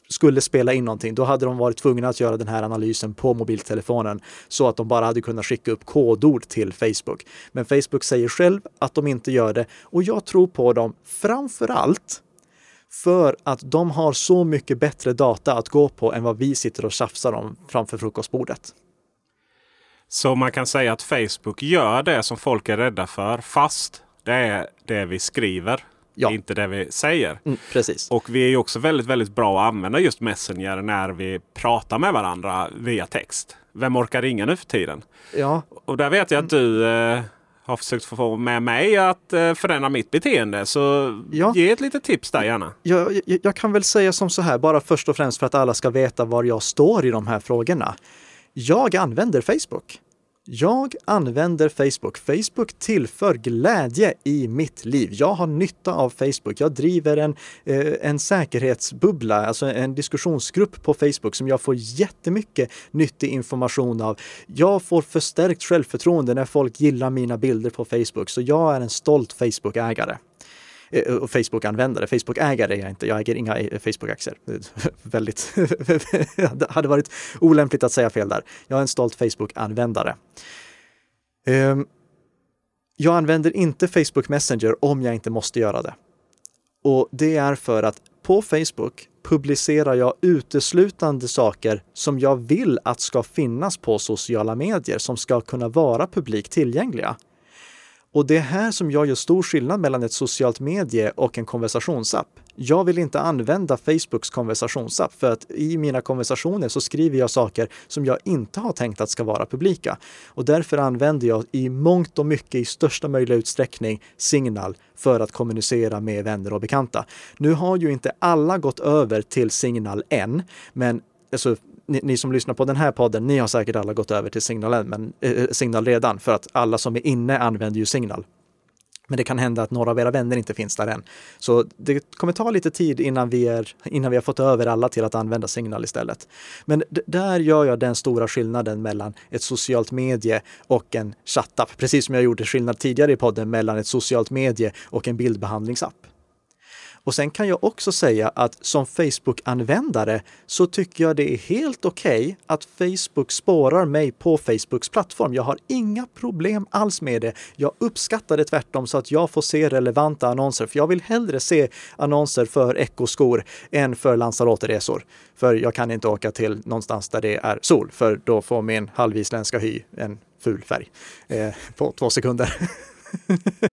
skulle spela in någonting, då hade de varit tvungna att göra den här analysen på mobiltelefonen så att de bara hade kunnat skicka upp kodord till Facebook. Men Facebook säger själv att de inte gör det och jag tror på dem framför allt för att de har så mycket bättre data att gå på än vad vi sitter och tjafsar om framför frukostbordet. Så man kan säga att Facebook gör det som folk är rädda för fast det är det vi skriver. Ja. Inte det vi säger. Mm, precis. Och vi är också väldigt, väldigt bra att använda just Messenger när vi pratar med varandra via text. Vem orkar ringa nu för tiden? Ja. Och där vet jag att du eh, har försökt få med mig att eh, förändra mitt beteende. Så ja. ge ett litet tips där gärna. Jag, jag, jag, kan väl säga som så här, bara först och främst för att alla ska veta var jag står i de här frågorna. Jag använder Facebook. Jag använder Facebook. Facebook tillför glädje i mitt liv. Jag har nytta av Facebook. Jag driver en, eh, en säkerhetsbubbla, alltså en diskussionsgrupp på Facebook som jag får jättemycket nyttig information av. Jag får förstärkt självförtroende när folk gillar mina bilder på Facebook, så jag är en stolt Facebook-ägare. Eh, och Facebook-användare. Facebook-ägare är jag inte. Jag äger inga eh, Facebook-aktier. Väldigt... det hade varit olämpligt att säga fel där. Jag är en stolt Facebook-användare. Ehm, jag använder inte Facebook Messenger om jag inte måste göra det. Och det är för att på Facebook publicerar jag uteslutande saker som jag vill att ska finnas på sociala medier som ska kunna vara publikt tillgängliga. Och det är här som jag gör stor skillnad mellan ett socialt medie och en konversationsapp. Jag vill inte använda Facebooks konversationsapp för att i mina konversationer så skriver jag saker som jag inte har tänkt att ska vara publika. Och därför använder jag i mångt och mycket i största möjliga utsträckning Signal för att kommunicera med vänner och bekanta. Nu har ju inte alla gått över till Signal än, men alltså, ni, ni, som lyssnar på den här podden, ni har säkert alla gått över till Signal, men, eh, Signal redan, för att alla som är inne använder ju Signal. Men det kan hända att några av era vänner inte finns där än. Så det kommer ta lite tid innan vi, är, innan vi har fått över alla till att använda Signal istället. Men där gör jag den stora skillnaden mellan ett socialt medie och en chattapp. Precis som jag gjorde skillnad tidigare i podden mellan ett socialt medie och en bildbehandlingsapp. Och sen kan jag också säga att som Facebook-användare så tycker jag det är helt okej okay att Facebook spårar mig på Facebooks plattform. Jag har inga problem alls med det. Jag uppskattar det tvärtom så att jag får se relevanta annonser, för jag vill hellre se annonser för ekoskor än för Lanzarote-resor. För jag kan inte åka till någonstans där det är sol, för då får min halvisländska hy en ful färg eh, på två sekunder.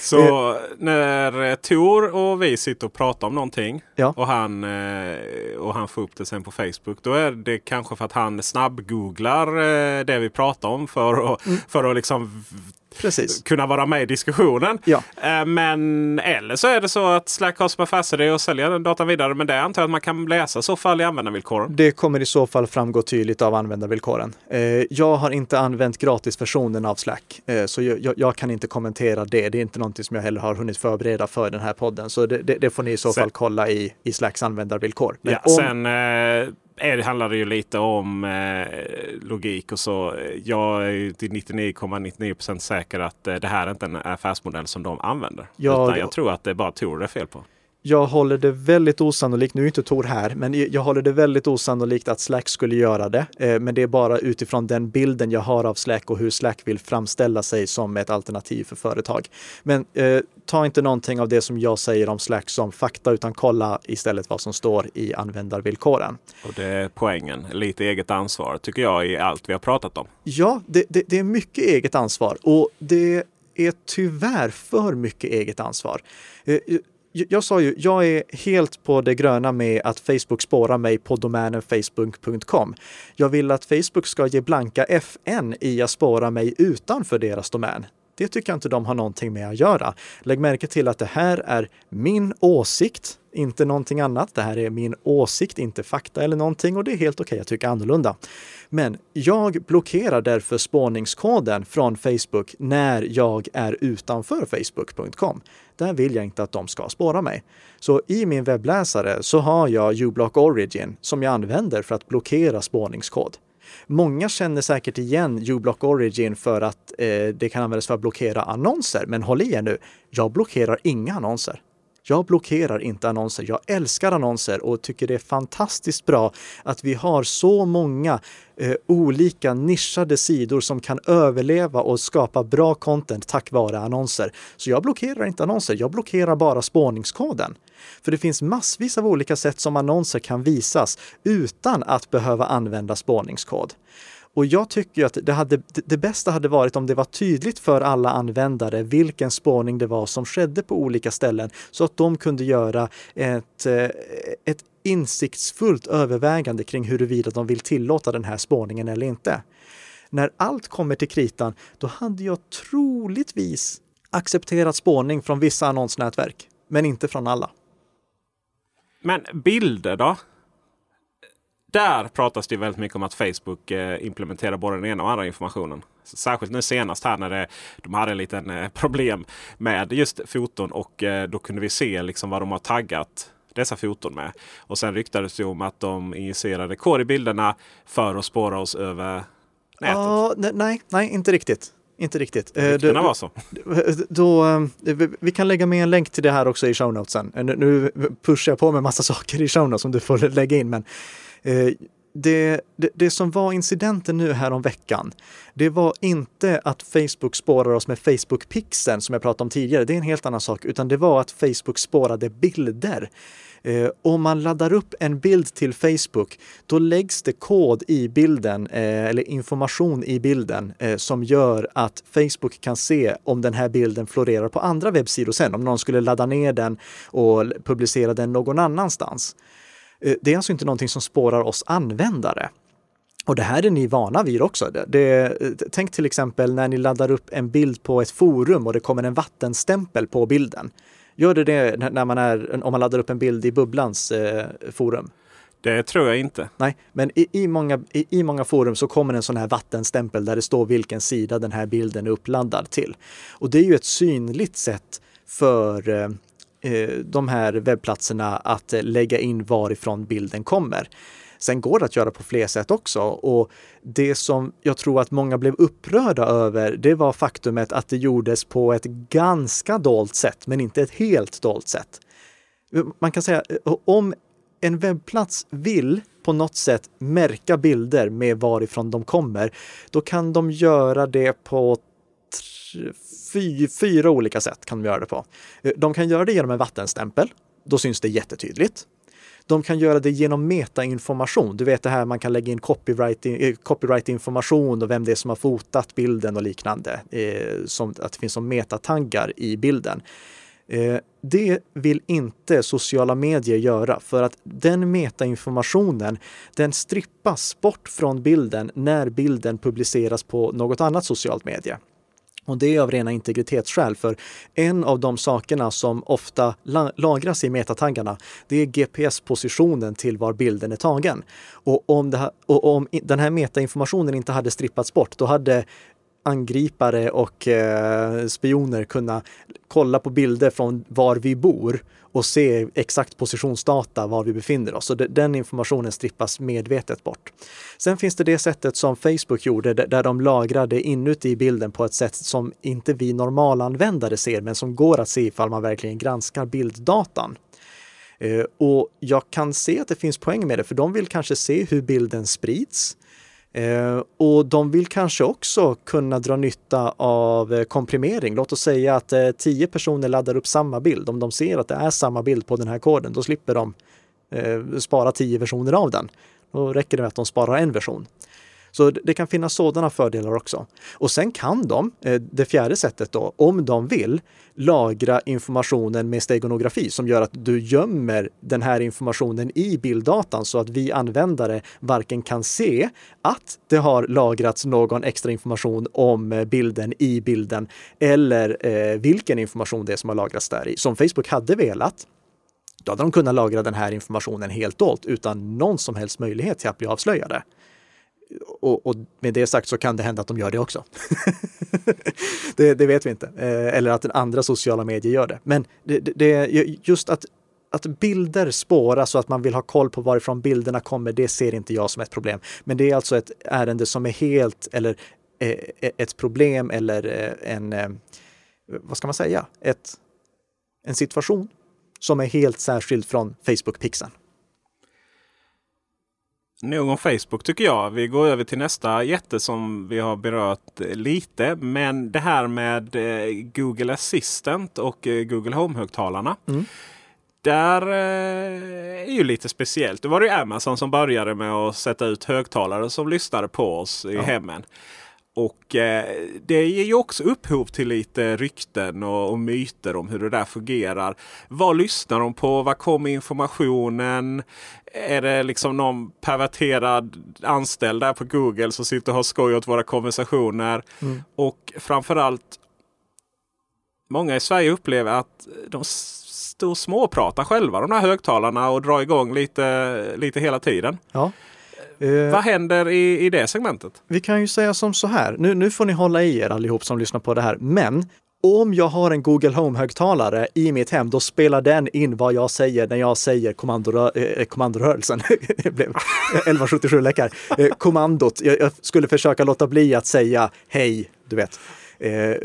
Så när Tor och vi sitter och pratar om någonting Ja. och, han, eh, och han får upp det sen på Facebook. Då är det kanske för att han snabbgooglar eh, det vi pratar om för att, för att liksom Precis. kunna vara med i diskussionen. Ja. Eh, Men eller så är det så att Slack har som affärsidé att sälja den datan vidare. Men det antar jag att man kan läsa så fall i användarvillkoren. Det kommer i så fall framgå tydligt av användarvillkoren. Eh, jag har inte använt gratisversionen av Slack, eh, så jag, kan inte kommentera det. Det är inte någonting som jag heller har hunnit förbereda för den här podden. Så det, det, det får ni i så Sen- fall kolla i, i Slacks användarvillkor. Men Ja, om- Sen är det, handlar det ju lite om eh, logik och så. Jag är till 99,99% säker att eh, det här är inte en affärsmodell som de använder. Ja, Utan jag tror att det är bara Tor det är fel på. Jag håller det väldigt osannolikt, nu är inte Tor här, men jag håller det väldigt osannolikt att Slack skulle göra det. Eh, Men det är bara utifrån den bilden jag har av Slack och hur Slack vill framställa sig som ett alternativ för företag. Men eh, ta inte någonting av det som jag säger om Slack som fakta, utan kolla istället vad som står i användarvillkoren. Och det är poängen. Lite eget ansvar tycker jag i allt vi har pratat om. Ja, det, det, det är mycket eget ansvar och det är tyvärr för mycket eget ansvar. Jag sa ju, jag är helt på det gröna med att Facebook spårar mig på domänen facebook.com. Jag vill att Facebook ska ge blanka FN i att spåra mig utanför deras domän. Det tycker jag inte de har någonting med att göra. Lägg märke till att det här är min åsikt, inte någonting annat. Det här är min åsikt, inte fakta eller någonting och det är helt okej okay att tycka annorlunda. Men jag blockerar därför spårningskoden från Facebook när jag är utanför facebook.com. Där vill jag inte att de ska spåra mig. Så i min webbläsare så har jag uBlock Origin som jag använder för att blockera spårningskod. Många känner säkert igen uBlock Origin för att eh, det kan användas för att blockera annonser. Men håll i er nu, jag blockerar inga annonser. Jag blockerar inte annonser. Jag älskar annonser och tycker det är fantastiskt bra att vi har så många eh, olika nischade sidor som kan överleva och skapa bra content tack vare annonser. Så jag blockerar inte annonser. Jag blockerar bara spårningskoden. För det finns massvis av olika sätt som annonser kan visas utan att behöva använda spårningskod. Och jag tycker att det, hade, det bästa hade varit om det var tydligt för alla användare vilken spårning det var som skedde på olika ställen så att de kunde göra ett, eh, ett insiktsfullt övervägande kring huruvida de vill tillåta den här spårningen eller inte. När allt kommer till kritan, då hade jag troligtvis accepterat spårning från vissa annonsnätverk, men inte från alla. Men bilder då? Där pratas det väldigt mycket om att Facebook eh, implementerar både den ena och andra informationen. Särskilt nu senast här när det, de hade en liten eh, problem med just foton och eh, då kunde vi se liksom vad de har taggat dessa foton med. Och sen ryktades det om att de injicerade kod i bilderna för att spåra oss över nätet. Ja, nej, nej, inte riktigt. Inte riktigt. Ryktena var så. Då, vi kan lägga med en länk till det här också i show notesen. Nu pushar jag på med massa saker i show notes som du får lägga in. Men Eh, det, det, det, som var incidenten nu här om veckan, det var inte att Facebook spårar oss med Facebook-pixeln som jag pratade om tidigare. Det är en helt annan sak, utan det var att Facebook spårade bilder. Eh, om man laddar upp en bild till Facebook, då läggs det kod i bilden eh, eller information i bilden eh, som gör att Facebook kan se om den här bilden florerar på andra webbsidor sen, om någon skulle ladda ner den och publicera den någon annanstans. Eh, det är alltså inte någonting som spårar oss användare. Och det här är ni vana vid också. Det, det, tänk till exempel när ni laddar upp en bild på ett forum och det kommer en vattenstämpel på bilden. Gör det det när man är, om man laddar upp en bild i Bubblans eh, forum? Det tror jag inte. Nej, men i, i, många, i, i många forum så kommer en sån här vattenstämpel där det står vilken sida den här bilden är uppladdad till. Och det är ju ett synligt sätt för eh, Eh, Eh, de här webbplatserna att eh, lägga in varifrån bilden kommer. Sen går det att göra på fler sätt också och det som jag tror att många blev upprörda över, det var faktumet att det gjordes på ett ganska dolt sätt, men inte ett helt dolt sätt. Man kan säga eh, om en webbplats vill på något sätt märka bilder med varifrån de kommer, då kan de göra det på fy, fyra olika sätt kan de göra det på. Eh, de kan göra det genom en vattenstämpel. Då syns det jättetydligt. De kan göra det genom metainformation. Du vet det här man kan lägga in copyright, eh, copyright information och vem det är som har fotat bilden och liknande. Eh, som, att det finns som metataggar i bilden. Eh, det vill inte sociala medier göra för att den metainformationen den strippas bort från bilden när bilden publiceras på något annat socialt medie. Och det är av rena integritetsskäl, för en av de sakerna som ofta lagras i metataggarna, det är GPS-positionen till var bilden är tagen. Och om, här, och om den här metainformationen inte hade strippats bort, då hade angripare och eh, spioner kunna kolla på bilder från var vi bor och se exakt positionsdata var vi befinner oss. Så den informationen strippas medvetet bort. Sen finns det det sättet som Facebook gjorde där de lagrade inuti bilden på ett sätt som inte vi normalanvändare ser men som går att se ifall man verkligen granskar bilddatan. Eh, och jag kan se att det finns poäng med det, för de vill kanske se hur bilden sprids. Eh, och de vill kanske också kunna dra nytta av eh, komprimering. Låt oss säga att eh, tio personer laddar upp samma bild. Om de ser att det är samma bild på den här koden, då slipper de eh, spara tio versioner av den. Då räcker det med att de sparar en version. Så det kan finnas sådana fördelar också. Och sen kan de, eh, det fjärde sättet då, om de vill, lagra informationen med stegonografi som gör att du gömmer den här informationen i bilddatan så att vi användare varken kan se att det har lagrats någon extra information om eh, bilden i bilden eller eh, vilken information det är som har lagrats där i. Som Facebook hade velat, då hade de kunnat lagra den här informationen helt dolt utan någon som helst möjlighet till att bli avslöjade och, och, med det sagt så kan det hända att de gör det också. det, det, vet vi inte. Eh, eller att andra sociala medier gör det. Men det, det, just att, att bilder spåras och att man vill ha koll på varifrån bilderna kommer, det ser inte jag som ett problem. Men det är alltså ett ärende som är helt, eller eh, ett problem eller eh, en, vad ska man säga, ett, en situation som är helt särskild från Facebook-pixeln. Nog om Facebook tycker jag. Vi går över till nästa jätte som vi har berört lite. Men det här med eh, Google Assistant och eh, Google Home-högtalarna. Mm. Där eh, är ju lite speciellt. Det var det Amazon som började med att sätta ut högtalare som lyssnade på oss i ja. hemmen. Och eh, det ger ju också upphov till lite rykten och, och, myter om hur det där fungerar. Vad lyssnar de på? Var kommer informationen? Är det liksom någon perverterad anställd där på Google som sitter och har skoj åt våra konversationer? Mm. Och framförallt Många i Sverige upplever att de står och småpratar själva de här högtalarna och drar igång lite, lite hela tiden. Ja. Uh, Vad händer i, i det segmentet? Vi kan ju säga som så här. Nu, nu får ni hålla i er allihop som lyssnar på det här. Men om jag har en Google Home-högtalare i mitt hem, då spelar den in vad jag säger när jag säger kommandorö eh, kommandorörelsen. det blev 1177 läckar. Eh, kommandot. Jag, jag, skulle försöka låta bli att säga hej, du vet. Eh, eh,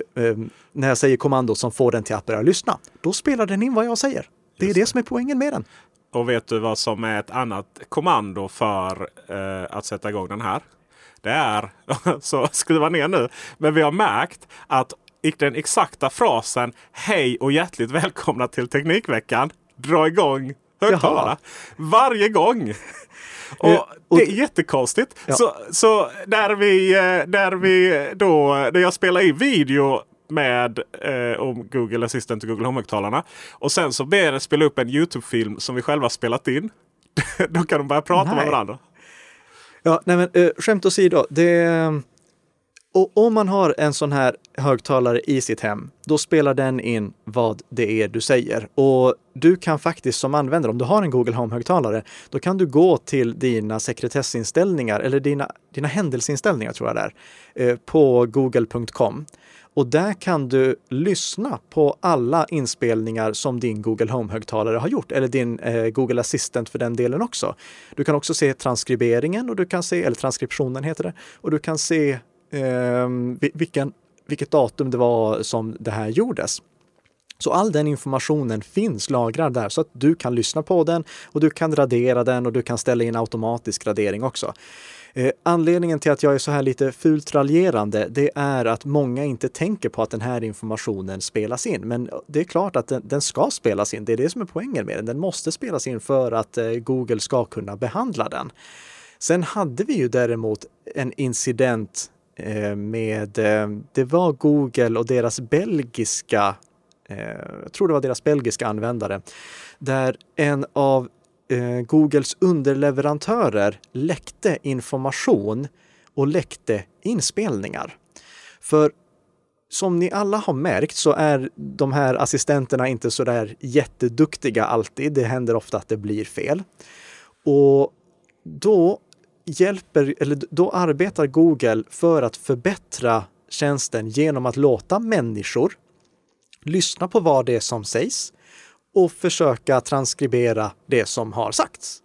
när jag säger kommandot som får den till att börja lyssna, då spelar den in vad jag säger. Det är Just det som är poängen med den. Och vet du vad som är ett annat kommando för eh, att sätta igång den här? Det är, så skruva ner nu, men vi har märkt att den exakta frasen Hej och hjärtligt välkomna till Teknikveckan dra igång högtalarna. Varje gång! Och, och det är jättekonstigt. Ja. Så, så när, vi, när eh, vi då, när jag spelar in video med eh, om Google Assistant och Google Home-högtalarna. Och sen så ber jag spela upp en Youtube-film som vi själva spelat in. då kan de börja prata nej. med varandra. Ja, nej men äh, skämt åsido. Det, och om man har en sån här högtalare i sitt hem, då spelar den in vad det är du säger. Och du kan faktiskt som användare, om du har en Google Home-högtalare, då kan du gå till dina sekretessinställningar eller dina, dina händelseinställningar tror jag det är, eh, på google.com. Och där kan du lyssna på alla inspelningar som din Google Home-högtalare har gjort, eller din eh, Google Assistant för den delen också. Du kan också se transkriberingen, och du kan se, eller transkriptionen heter det, och du kan se eh, vilken, vilket datum det var som det här gjordes. Så all den informationen finns lagrad där så att du kan lyssna på den och du kan radera den och du kan ställa in automatisk radering också. Eh, anledningen till att jag är så här lite fult raljerande, det är att många inte tänker på att den här informationen spelas in. Men eh, det är klart att den, den ska spelas in. Det är det som är poängen med den. Den måste spelas in för att eh, Google ska kunna behandla den. Sen hade vi ju däremot en incident med, det var Google och deras belgiska, jag tror det var deras belgiska användare, där en av eh, Googles underleverantörer läckte information och läckte inspelningar. För som ni alla har märkt så är de här assistenterna inte så där jätteduktiga alltid. Det händer ofta att det blir fel. Och då hjälper, eller då arbetar Google för att förbättra tjänsten genom att låta människor lyssna på vad det är som sägs och försöka transkribera det som har sagts.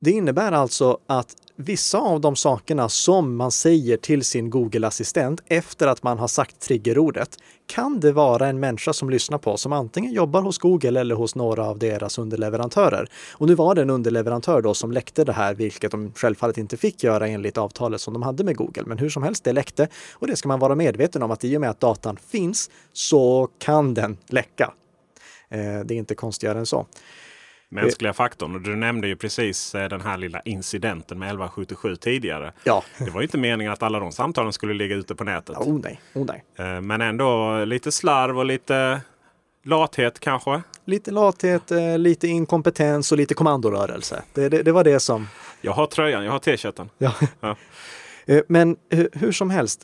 Det innebär alltså att vissa av de sakerna som man säger till sin Google-assistent efter att man har sagt triggerordet kan det vara en människa som lyssnar på som antingen jobbar hos Google eller hos några av deras underleverantörer. Och nu var det en underleverantör då som läckte det här, vilket de självfallet inte fick göra enligt avtalet som de hade med Google. Men hur som helst, det läckte och det ska man vara medveten om att i och med att datan finns så kan den läcka. Eh, det är inte konstigare än så. Mänskliga faktorn. Och du nämnde ju precis eh, den här lilla incidenten med 1177 tidigare. Ja. Det var ju inte meningen att alla de samtalen skulle ligga ute på nätet. Oh nej, oh nej. Eh, Men ändå lite slarv och lite lathet kanske. Lite lathet, lite inkompetens och lite kommandorörelse. Det, det, det var det som... Jag har tröjan, jag har t-shirten. Ja. Ja. Men hur som helst,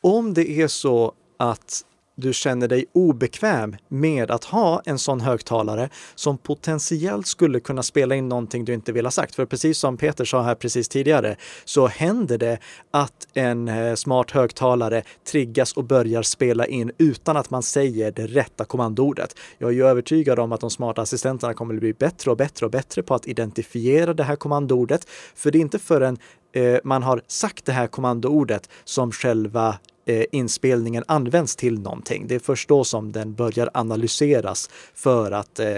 om det är så att du känner dig obekväm med att ha en sån högtalare som potentiellt skulle kunna spela in någonting du inte vill ha sagt. För precis som Peter sa här precis tidigare så händer det att en eh, smart högtalare triggas och börjar spela in utan att man säger det rätta kommandoordet. Jag är ju övertygad om att de smarta assistenterna kommer att bli bättre och bättre och bättre på att identifiera det här kommandoordet. För det är inte förrän eh, man har sagt det här kommandoordet som själva Eh, inspelningen används till någonting. Det är först då som den börjar analyseras för att eh,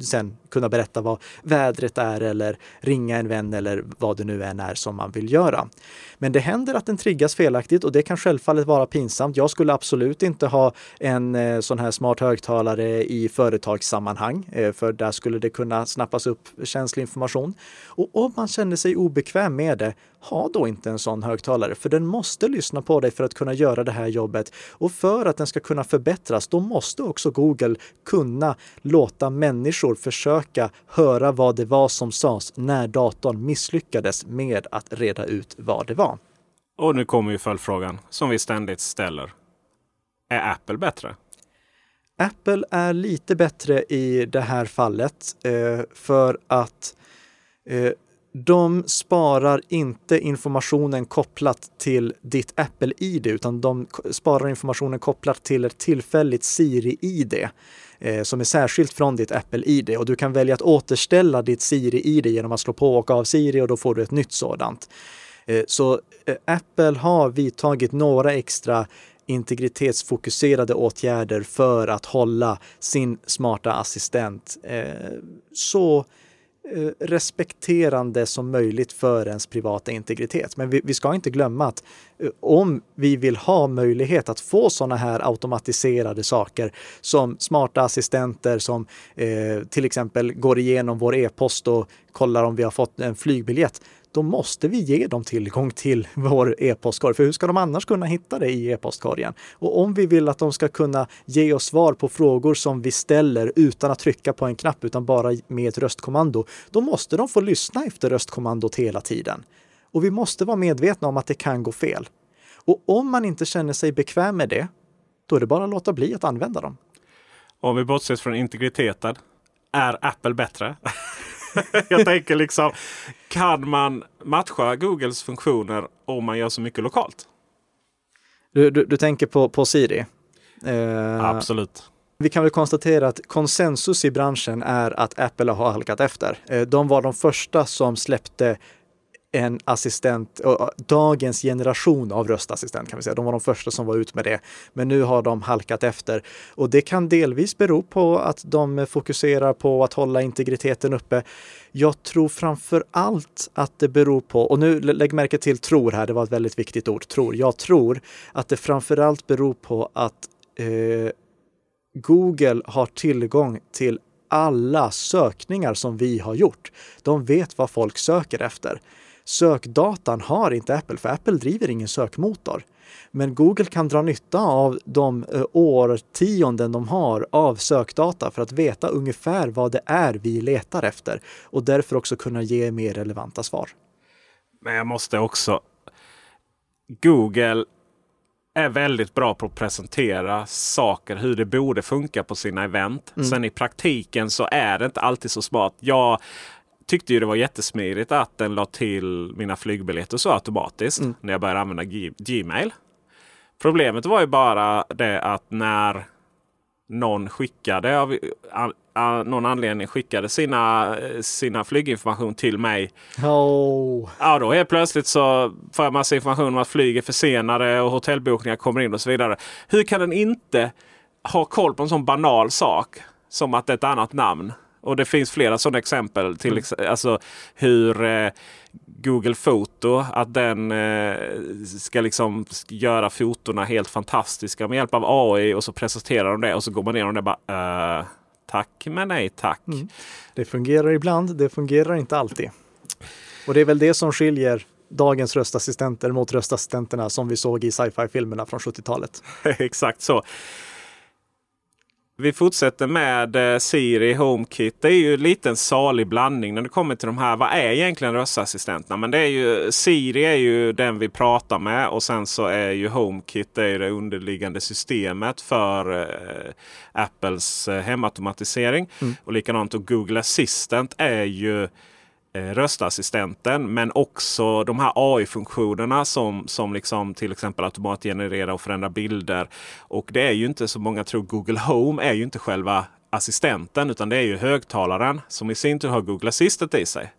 sen kunna berätta vad vädret är eller ringa en vän eller vad det nu än är som man vill göra. Men det händer att den triggas felaktigt och det kan självfallet vara pinsamt. Jag skulle absolut inte ha en eh, sån här smart högtalare i företagssammanhang, eh, för där skulle det kunna snappas upp känslig information. Och om man känner sig obekväm med det, ha då inte en sån högtalare, för den måste lyssna på dig för att kunna göra det här jobbet. Och för att den ska kunna förbättras, då måste också Google kunna låta människor försöka höra vad det var som sades när datorn misslyckades med att reda ut vad det var. Och nu kommer ju följdfrågan som vi ständigt ställer. Är Apple bättre? Apple är lite bättre i det här fallet eh, för att eh, de sparar inte informationen kopplat till ditt Apple-ID, utan de sparar informationen kopplat till ett tillfälligt Siri-ID eh, som är särskilt från ditt Apple-ID. Och du kan välja att återställa ditt Siri-ID genom att slå på och av Siri och då får du ett nytt sådant. Eh, så eh, Apple har vidtagit några extra integritetsfokuserade åtgärder för att hålla sin smarta assistent eh, så respekterande som möjligt för ens privata integritet. Men vi, vi ska inte glömma att om vi vill ha möjlighet att få sådana här automatiserade saker som smarta assistenter som eh, till exempel går igenom vår e-post och kollar om vi har fått en flygbiljett, då måste vi ge dem tillgång till vår e-postkorg. För hur ska de annars kunna hitta det i e-postkorgen? Och om vi vill att de ska kunna ge oss svar på frågor som vi ställer utan att trycka på en knapp, utan bara med ett röstkommando, då måste de få lyssna efter röstkommandot hela tiden. Och vi måste vara medvetna om att det kan gå fel. Och om man inte känner sig bekväm med det, då är det bara att låta bli att använda dem. Om vi bortser från integriteten. Är Apple bättre? Jag tänker liksom, kan man matcha Googles funktioner om man gör så mycket lokalt? Du, du, du tänker på, på Siri? Eh, Absolut. Vi kan väl konstatera att konsensus i branschen är att Apple har halkat efter. Eh, De var de första som släppte en assistent, dagens generation av röstassistent kan vi säga. De var de första som var ut med det. Men nu har de halkat efter. Och det kan delvis bero på att de fokuserar på att hålla integriteten uppe. Jag tror framför allt att det beror på, och nu lägg märke till tror här, det var ett väldigt viktigt ord, tror. Jag tror att det framför allt beror på att eh, Google har tillgång till alla sökningar som vi har gjort. De vet vad folk söker efter. Sökdatan har inte Apple, för Apple driver ingen sökmotor. Men Google kan dra nytta av de eh, årtionden de har av sökdata för att veta ungefär vad det är vi letar efter och därför också kunna ge mer relevanta svar. Men jag måste också... Google är väldigt bra på att presentera saker hur det borde funka på sina event. Mm. Sen i praktiken så är det inte alltid så smart. Jag tyckte ju det var jättesmidigt att den la till mina flygbiljetter så automatiskt Mm. när jag började använda G- Gmail. Problemet var ju bara det att när någon skickade av någon anledning skickade sina, sina flyginformation till mig. Oh. Ja, då helt plötsligt så får jag massa information om att flyg är försenade och hotellbokningar kommer in och så vidare. Hur kan den inte ha koll på en sån banal sak som att det är ett annat namn? Och det finns flera sådana exempel. till ex- Alltså hur eh, Google Foto, att den eh, ska liksom göra fotona helt fantastiska med hjälp av AI och så presenterar de det och så går man ner och det bara eh, tack men nej tack. Mm. Det fungerar ibland, det fungerar inte alltid. Och det är väl det som skiljer dagens röstassistenter mot röstassistenterna som vi såg i sci-fi-filmerna från 70-talet. Exakt så. Vi fortsätter med eh, Siri HomeKit. Det är ju lite en salig blandning när det kommer till de här. Vad är egentligen röstassistenterna? Men det är ju Siri är ju den vi pratar med och sen så är ju HomeKit det, är det underliggande systemet för eh, Apples eh, hemautomatisering. Mm. Och likadant och Google Assistant är ju Eh, röstassistenten men också de här AI-funktionerna som, som liksom till exempel automatgenerera och förändra bilder. Och det är ju inte så många tror Google Home är ju inte själva assistenten utan det är ju högtalaren som i sin tur har Google Assistant i sig.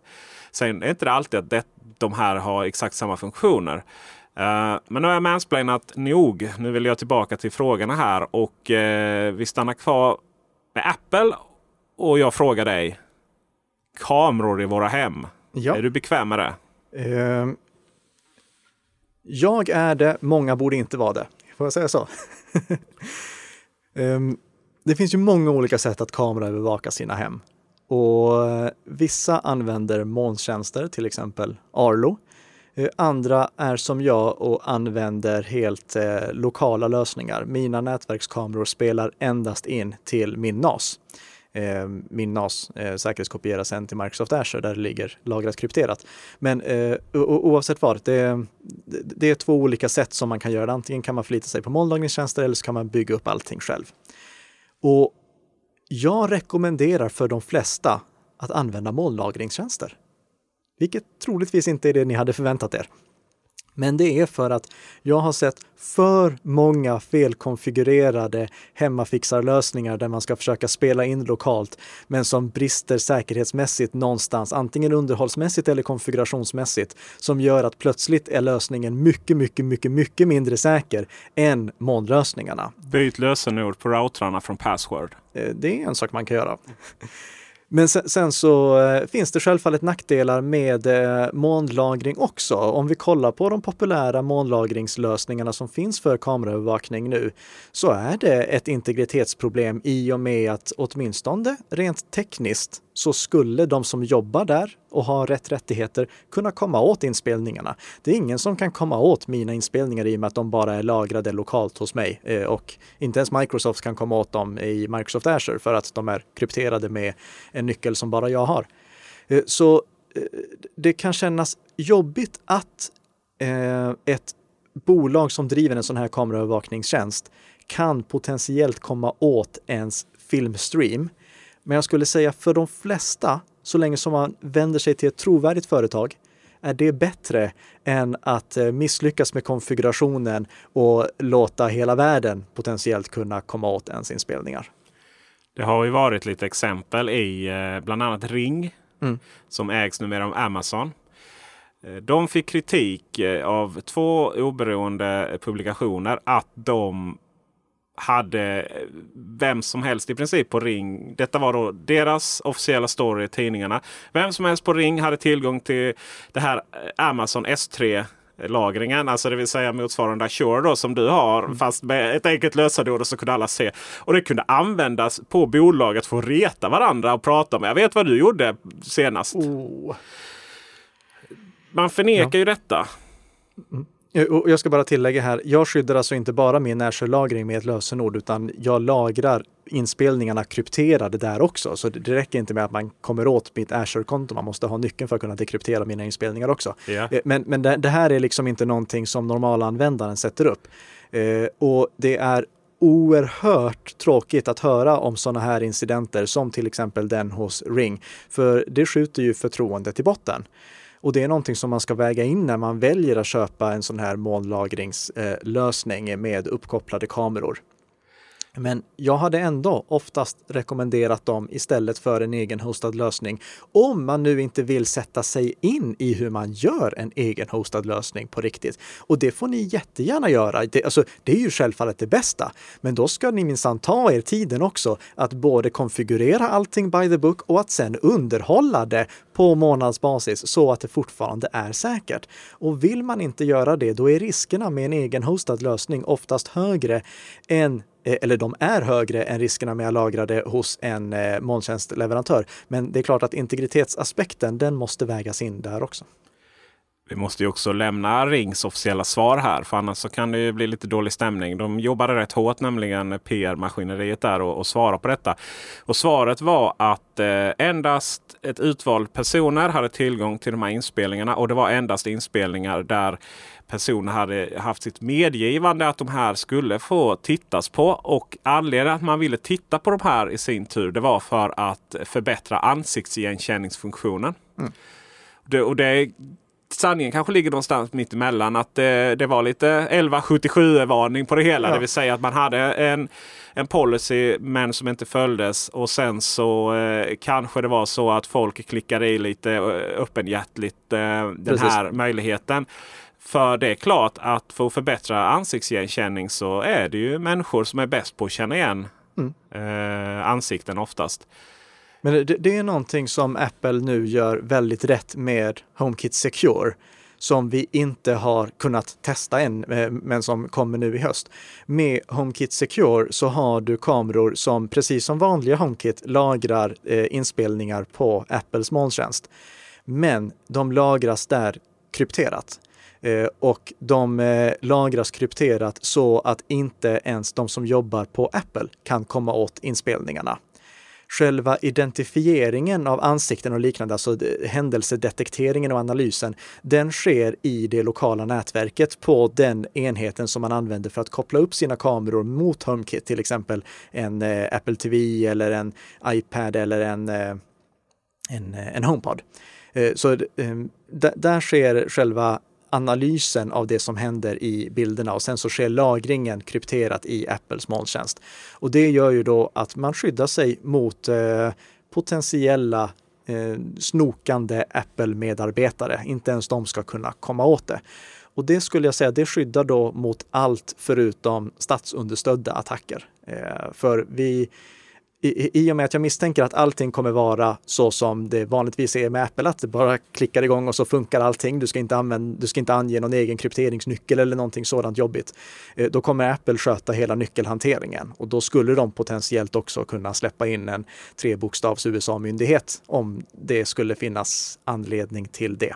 Sen är inte det alltid att det, de här har exakt samma funktioner. Uh, men nu har jag mansplainat nog. Nu vill jag tillbaka till frågorna här och uh, vi stannar kvar med Apple. Och jag frågar dig kameror i våra hem. Ja. Är du bekväm med det? Uh, jag är det, många borde inte vara det. Får jag säga så? um, det finns ju många olika sätt att kameraövervaka sina hem. Och vissa använder molntjänster, till exempel Arlo. Eh, andra är som jag och använder helt eh, lokala lösningar. Mina nätverkskameror spelar endast in till min NAS eh, min NAS eh, säkerhetskopieras sen till Microsoft Azure där det ligger lagrat krypterat. Men eh, oavsett vad, det, det är två olika sätt som man kan göra det. Antingen kan man förlita sig på molnlagringstjänster eller så kan man bygga upp allting själv. Och jag rekommenderar för de flesta att använda molnlagringstjänster. Vilket troligtvis inte är det ni hade förväntat er. Men det är för att jag har sett för många felkonfigurerade hemmafixarlösningar där man ska försöka spela in lokalt, men som brister säkerhetsmässigt någonstans, antingen underhållsmässigt eller konfigurationsmässigt, som gör att plötsligt är lösningen mycket, mycket, mycket, mycket mindre säker än molnlösningarna. Byt lösenord på routrarna från Password. Eh, det är en sak man kan göra. Men sen, sen så eh, finns det självfallet nackdelar med eh, molnlagring också. Om vi kollar på de populära molnlagringslösningarna som finns för kameraövervakning nu så är det ett integritetsproblem i och med att åtminstone rent tekniskt så skulle de som jobbar där och har rätt rättigheter kunna komma åt inspelningarna. Det är ingen som kan komma åt mina inspelningar i och med att de bara är lagrade lokalt hos mig eh, och inte ens Microsoft kan komma åt dem i Microsoft Azure för att de är krypterade med en nyckel som bara jag har. Eh, så eh, det kan kännas jobbigt att ett bolag som driver en sån här kameraövervakningstjänst kan potentiellt komma åt ens filmstream men jag skulle säga för de flesta, så länge som man vänder sig till ett trovärdigt företag, är det bättre än att eh, misslyckas med konfigurationen och låta hela världen potentiellt kunna komma åt ens inspelningar. Det har ju varit lite exempel i eh, bland annat Ring mm. som ägs numera av Amazon. Eh, de fick kritik av två oberoende publikationer att de hade vem som helst i princip på Ring. Detta var då deras officiella story i tidningarna. Vem som helst på Ring hade tillgång till det här eh, Amazon S3 lagringen, alltså det vill säga motsvarande Azure då, som du har. Mm. Fast med ett enkelt lösenord så kunde alla se. Och det kunde användas på bolaget för att reta varandra och prata med. Jag vet vad du gjorde senast. Oh. Man förnekar ja. ju detta. Mm. Eh, och jag ska bara tillägga här, jag skyddar alltså inte bara min Azure-lagring med ett lösenord, utan jag lagrar inspelningarna krypterade där också. Så det räcker inte med att man kommer åt mitt Azure-konto, man måste ha nyckeln för att kunna dekryptera mina inspelningar också. Yeah. Men, men det, det, här är liksom inte någonting som normalanvändaren sätter upp. Eh, och det är oerhört tråkigt att höra om sådana här incidenter som till exempel den hos Ring. För det skjuter ju förtroendet i botten. Och det är någonting som man ska väga in när man väljer att köpa en sån här molnlagringslösning med uppkopplade kameror. Men jag hade ändå oftast rekommenderat dem istället för en egen hostad lösning. Om man nu inte vill sätta sig in i hur man gör en egen hostad lösning på riktigt. Och det får ni jättegärna göra. Det, alltså, det är ju självfallet det bästa. Men då ska ni minsann ta er tiden också att både konfigurera allting by the book och att sen underhålla det på månadsbasis så att det fortfarande är säkert. Och vill man inte göra det, då är riskerna med en egen hostad lösning oftast högre än Eh, eller de är högre än riskerna med att lagra det hos en eh, molntjänstleverantör. Men det är klart att integritetsaspekten, den måste vägas in där också. Vi måste ju också lämna Rings officiella svar här, för annars så kan det ju bli lite dålig stämning. De jobbade rätt hårt, nämligen PR-maskineriet där och, och svara på detta. Och svaret var att eh, endast ett utvalt personer hade tillgång till de här inspelningarna och det var endast inspelningar där personer hade haft sitt medgivande att de här skulle få tittas på. Och anledningen att man ville titta på de här i sin tur, det var för att förbättra ansiktsigenkänningsfunktionen. Mm. Det, och det sanningen kanske ligger någonstans mitt emellan. Att det, det var lite 1177-varning på det hela. Ja. Det vill säga att man hade en, en policy men som inte följdes. Och sen så eh, kanske det var så att folk klickade i lite eh, öppenhjärtligt eh, den Precis. här möjligheten. För det är klart att för att förbättra ansiktsigenkänning så är det ju människor som är bäst på att känna igen Mm. eh, ansikten oftast. Men det, det är någonting som Apple nu gör väldigt rätt med HomeKit Secure som vi inte har kunnat testa än, eh, men som kommer nu i höst. Med HomeKit Secure så har du kameror som precis som vanliga HomeKit lagrar eh, inspelningar på Apples molntjänst. Men de lagras där krypterat. Eh, och de eh, lagras krypterat så att inte ens de som jobbar på Apple kan komma åt inspelningarna själva identifieringen av ansikten och liknande, alltså eh, händelsedetekteringen och analysen, den sker i det lokala nätverket på den enheten som man använder för att koppla upp sina kameror mot HomeKit, till exempel en Apple TV eller en iPad eller en, en, en HomePod. Så där sker själva analysen av det som händer i bilderna och sen så sker lagringen krypterat i Apples molntjänst. Och det gör ju då att man skyddar sig mot eh, potentiella eh, snokande Apple-medarbetare. Inte ens de ska kunna komma åt det. Och det skulle jag säga, det skyddar då mot allt förutom statsunderstödda attacker. Eh, för vi i, i- och med att jag misstänker att allting kommer vara så som det vanligtvis är med Apple, att det bara klickar igång och så funkar allting. Du ska inte, använda, du ska inte ange någon egen krypteringsnyckel eller någonting sådant jobbigt. Eh, då kommer Apple sköta hela nyckelhanteringen och då skulle de potentiellt också kunna släppa in en trebokstavs USA-myndighet om det skulle finnas anledning till det.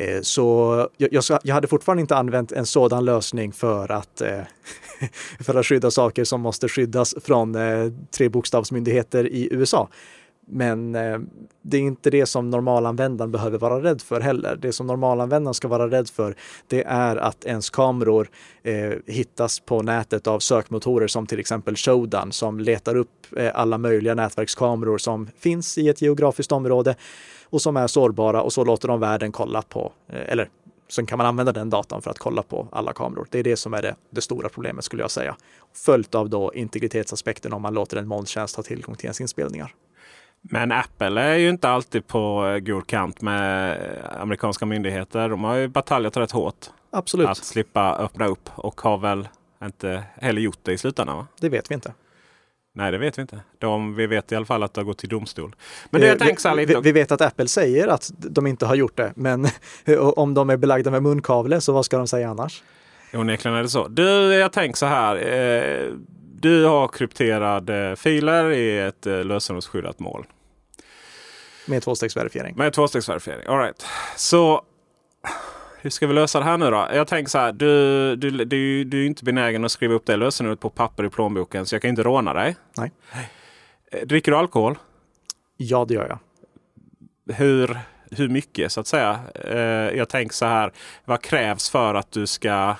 Eh, så jag, jag, hade fortfarande inte använt en sådan lösning för att, eh, för att skydda saker som måste skyddas från eh, trebokstavsmyndigheter i USA. Men det är inte det som normalanvändaren behöver vara rädd för heller. Det som normalanvändaren ska vara rädd för, det är att ens kameror eh, hittas på nätet av sökmotorer som till exempel Shodan som letar upp eh, alla möjliga nätverkskameror som finns i ett geografiskt område och som är sårbara och så låter de världen kolla på, eh, eller sen kan man använda den datan för att kolla på alla kameror. Det är det som är det, det stora problemet skulle jag säga. Följt av då integritetsaspekten om man låter en molntjänst ha tillgång till ens inspelningar. Men Apple är ju inte alltid på eh, god kant med eh, amerikanska myndigheter. De har ju bataljat rätt hårt Absolut, att slippa öppna upp och har väl inte heller gjort det i slutändan. Va? det vet vi inte. Nej, det vet vi inte. De, vi vet i alla fall att det har gått till domstol. Men det jag Eh, tänker så här vi, lite. vi, vi vet att Apple säger att de inte har gjort det, men om de är belagda med munkavle så vad ska de säga annars? Onekligen är det så. Du, jag tänker så här. Eh, du har krypterade filer i ett eh, lösenordsskyddat mål. Med tvåstegsverifiering. Med tvåstegsverifiering. All right. Så hur ska vi lösa det här nu då? Jag tänker så här. Du, du, du, du är inte benägen att skriva upp det lösenordet på papper i plånboken så jag kan inte råna dig. Nej. Eh, Dricker du alkohol? Ja, det gör jag. Hur, hur mycket så att säga? Eh, jag tänker så här. Vad krävs för att du ska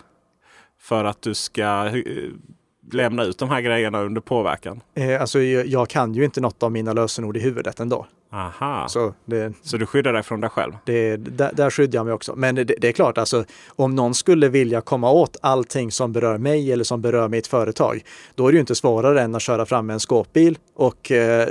för att du ska eh, lämna ut de här grejerna under påverkan? Alltså, jag, jag kan ju inte något av mina lösenord i huvudet ändå. Aha. Så, Så det, du skyddar dig från dig själv? det, där, där skyddar jag mig också. Men det, det är klart, alltså, om någon skulle vilja komma åt allting som berör mig eller som berör mitt företag, då är det ju inte svårare än att köra fram en skåpbil och eh,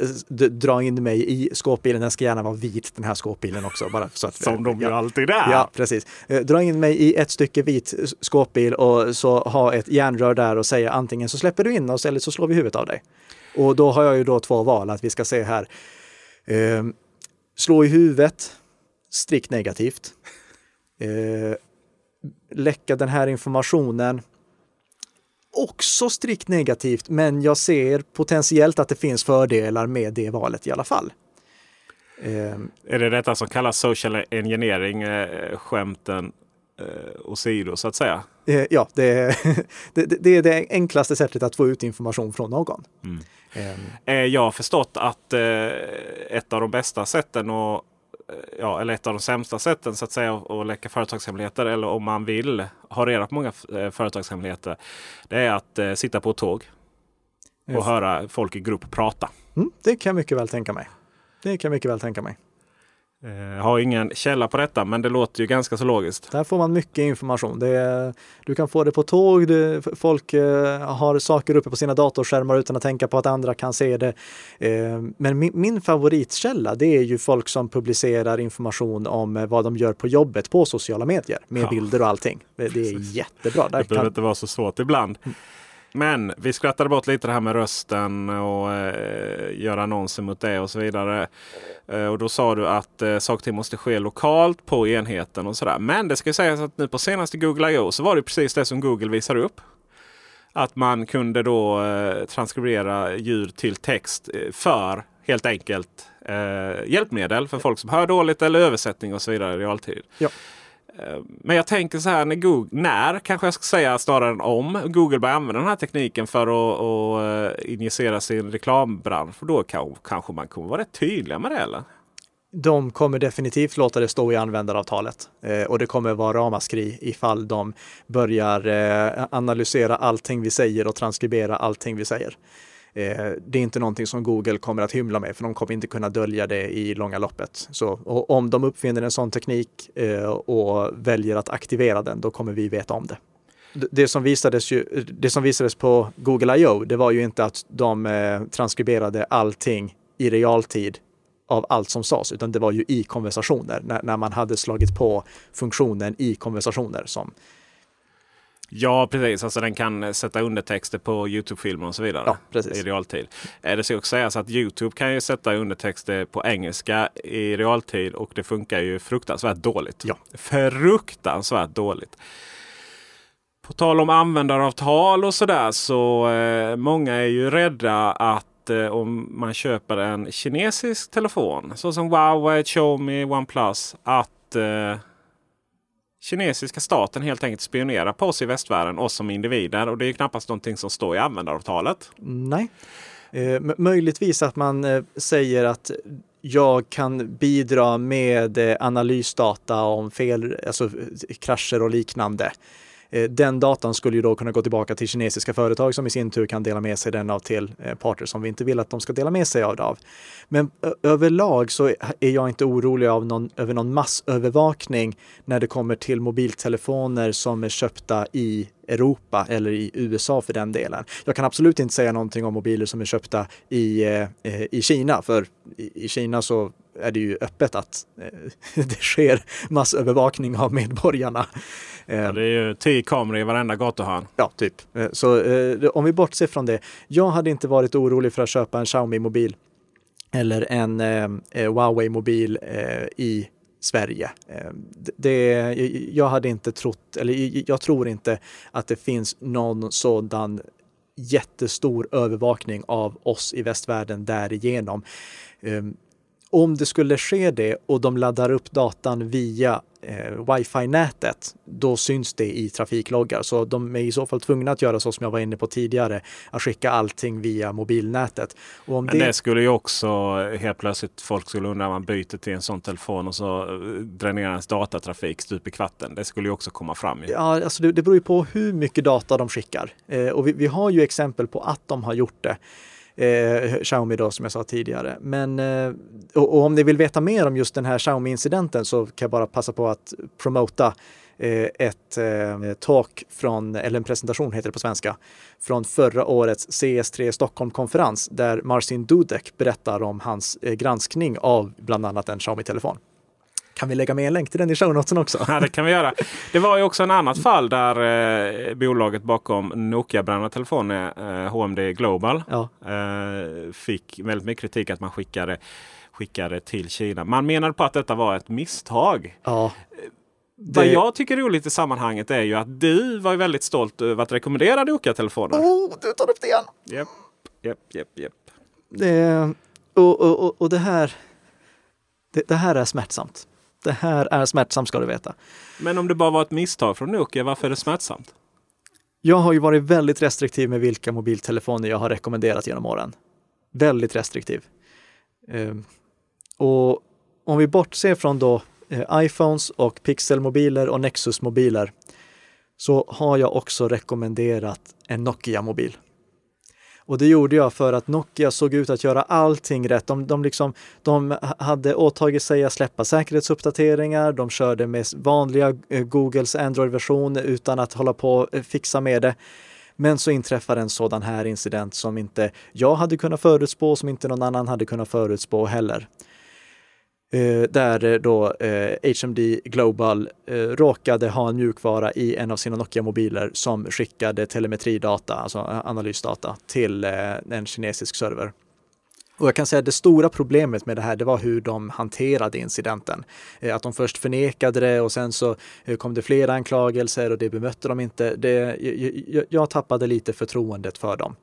dra in mig i skåpbilen. Den ska gärna vara vit, den här skåpbilen också. Bara så att, Som de ju ja. alltid är. Ja, precis. Eh, Dra in mig i ett stycke vit skåpbil och så ha ett järnrör där och säga antingen så släpper du in oss eller så slår vi huvudet av dig. Och då har jag ju då två val att vi ska se här. Eh, slå i huvudet, strikt negativt. Eh, läcka den här informationen, också strikt negativt, men jag ser potentiellt att det finns fördelar med det valet i alla fall. Eh, Är det detta som kallas social engineering, eh, skämten eh, åsido så att säga? Eh, ja, det är, det, det, är det enklaste sättet att få ut information från någon. Mm. Um. Jag har förstått att eh, ett av de bästa sätten att Eh, ja, eller ett av de sämsta sätten så att säga att läcka företagshemligheter eller om man vill ha reda på många eh, företagshemligheter. Det är att eh, sitta på ett tåg och höra folk i grupp prata. Mm, det kan jag mycket väl tänka mig. Det kan jag mycket väl tänka mig. Jag eh, har ingen källa på detta, men det låter ju ganska så logiskt. Där får man mycket information. Är, du kan få det på tåg, det, folk eh, har saker uppe på sina datorskärmar utan att tänka på att andra kan se det. Eh, men min, min, favoritkälla, det är ju folk som publicerar information om vad de gör på jobbet på sociala medier med ja. bilder och allting. Det, det är jättebra. Där det behöver inte vara så svårt ibland. Men vi skrattade bort lite det här med rösten och eh, göra annonser mot det och så vidare. Eh, och då sa du att eh, saker och ting måste ske lokalt på enheten och sådär. Men det ska sägas att nu på senaste Google I.O. så var det precis det som Google visar upp. Att man kunde då eh, transkribera ljud till text eh, för helt enkelt eh, hjälpmedel för folk som hör dåligt eller översättning och så vidare i realtid. Ja. Eh, men jag tänker så här, när, Google, när kanske jag ska säga snarare än om Google börjar använda den här tekniken för att, att eh, injicera sin reklambransch. För då kanske man kommer vara rätt tydliga med det eller? De kommer definitivt låta det stå i användaravtalet eh, och det kommer vara ramaskri ifall de börjar eh, analysera allting vi säger och transkribera allting vi säger. Eh, det är inte någonting som Google kommer att hymla med, för de kommer inte kunna dölja det i långa loppet. Så om de uppfinner en sån teknik eh, och väljer att aktivera den, då kommer vi veta om det. Det som, visades ju, det som visades på Google I.O. det var ju inte att de eh, transkriberade allting i realtid av allt som sades, utan det var ju i konversationer, när, när man hade slagit på funktionen i konversationer som Ja, precis. Alltså den kan sätta undertexter på Youtube-filmer och så vidare ja, precis. i realtid. Det ska också sägas att Youtube kan ju sätta undertexter på engelska i realtid och det funkar ju fruktansvärt dåligt. Ja. Fruktansvärt dåligt. På tal om användaravtal och sådär så eh, många är ju rädda att eh, om man köper en kinesisk telefon såsom Huawei, Xiaomi, OnePlus att eh, kinesiska staten helt enkelt spionerar på oss i västvärlden, oss som individer. Och det är knappast någonting som står i användaravtalet. Nej. Eh, möjligtvis att man eh, säger att jag kan bidra med eh, analysdata om fel, alltså eh, krascher och liknande. Eh, den datan skulle ju då kunna gå tillbaka till kinesiska företag som i sin tur kan dela med sig den av till eh, parter som vi inte vill att de ska dela med sig av. det Men överlag så är jag inte orolig av någon, över någon massövervakning när det kommer till mobiltelefoner som är köpta i Europa eller i USA för den delen. Jag kan absolut inte säga någonting om mobiler som är köpta i, eh, eh i Kina, för i, i Kina så är det ju öppet att eh, det sker massövervakning av medborgarna. Ja, eh, det är ju tio kameror i varenda gatuhörn. Ja, typ. Eh, så om vi bortser från det. Jag hade inte varit orolig för att köpa en Xiaomi-mobil eller en Huawei-mobil i Sverige. Det, jag hade inte trott, eller jag tror inte att det finns någon sådan jättestor övervakning av oss i västvärlden därigenom om det skulle ske det och de laddar upp datan via eh, wifi-nätet, då syns det i trafikloggar. Så de är i så fall tvungna att göra så som jag var inne på tidigare, att skicka allting via mobilnätet. Men det... det skulle ju också helt plötsligt folk skulle undra, man byter till en sån telefon och så eh, dränerar ens datatrafik stup i kvatten. Det skulle ju också komma fram. Ju. Ja, alltså det, det beror ju på hur mycket data de skickar. Eh, och vi, vi har ju exempel på att de har gjort det eh, Xiaomi då som jag sa tidigare. Men eh, och, och, om ni vill veta mer om just den här Xiaomi-incidenten så kan jag bara passa på att promota eh, ett eh, talk från, eller en presentation heter det på svenska, från förra årets CS3 Stockholm-konferens där Marcin Dudek berättar om hans eh, granskning av bland annat en Xiaomi-telefon. Kan vi lägga med en länk till den i show notesen också? Ja, det kan vi göra. Det var ju också en annat fall där eh, bolaget bakom Nokia-brända telefoner, eh, HMD Global, ja. eh, fick väldigt mycket kritik att man skickade, skickade till Kina. Man menade på att detta var ett misstag. Ja. Vad jag tycker är roligt i sammanhanget är ju att du var väldigt stolt över att rekommendera Nokia-telefoner. Oh, du tar upp det igen! Japp, japp, japp, japp. Det, och, och, och, och det här det, det här är smärtsamt. Det här är smärtsamt ska du veta. Men om det bara var ett misstag från Nokia, varför är det smärtsamt? Jag har ju varit väldigt restriktiv med vilka mobiltelefoner jag har rekommenderat genom åren. Väldigt restriktiv. Ehm, och om vi bortser från då eh, iPhones och Pixelmobiler och Nexus-mobiler så har jag också rekommenderat en Nokia-mobil. Och det gjorde jag för att Nokia såg ut att göra allting rätt. De, de, liksom, de hade åtagit sig att släppa säkerhetsuppdateringar. De körde med vanliga eh, Googles Android-version utan att hålla på och fixa med det. Men så inträffar en sådan här incident som inte jag hade kunnat förutspå, som inte någon annan hade kunnat förutspå heller. Eh, där eh, då eh, HMD Global råkade ha en mjukvara i en av sina Nokia-mobiler som skickade telemetridata, alltså analysdata, till en kinesisk server. Och jag kan säga att det stora problemet med det här, det var hur de hanterade incidenten. Att de först förnekade det och sen så kom det flera anklagelser och det bemötte de inte. Det, jag, jag tappade lite förtroendet för dem.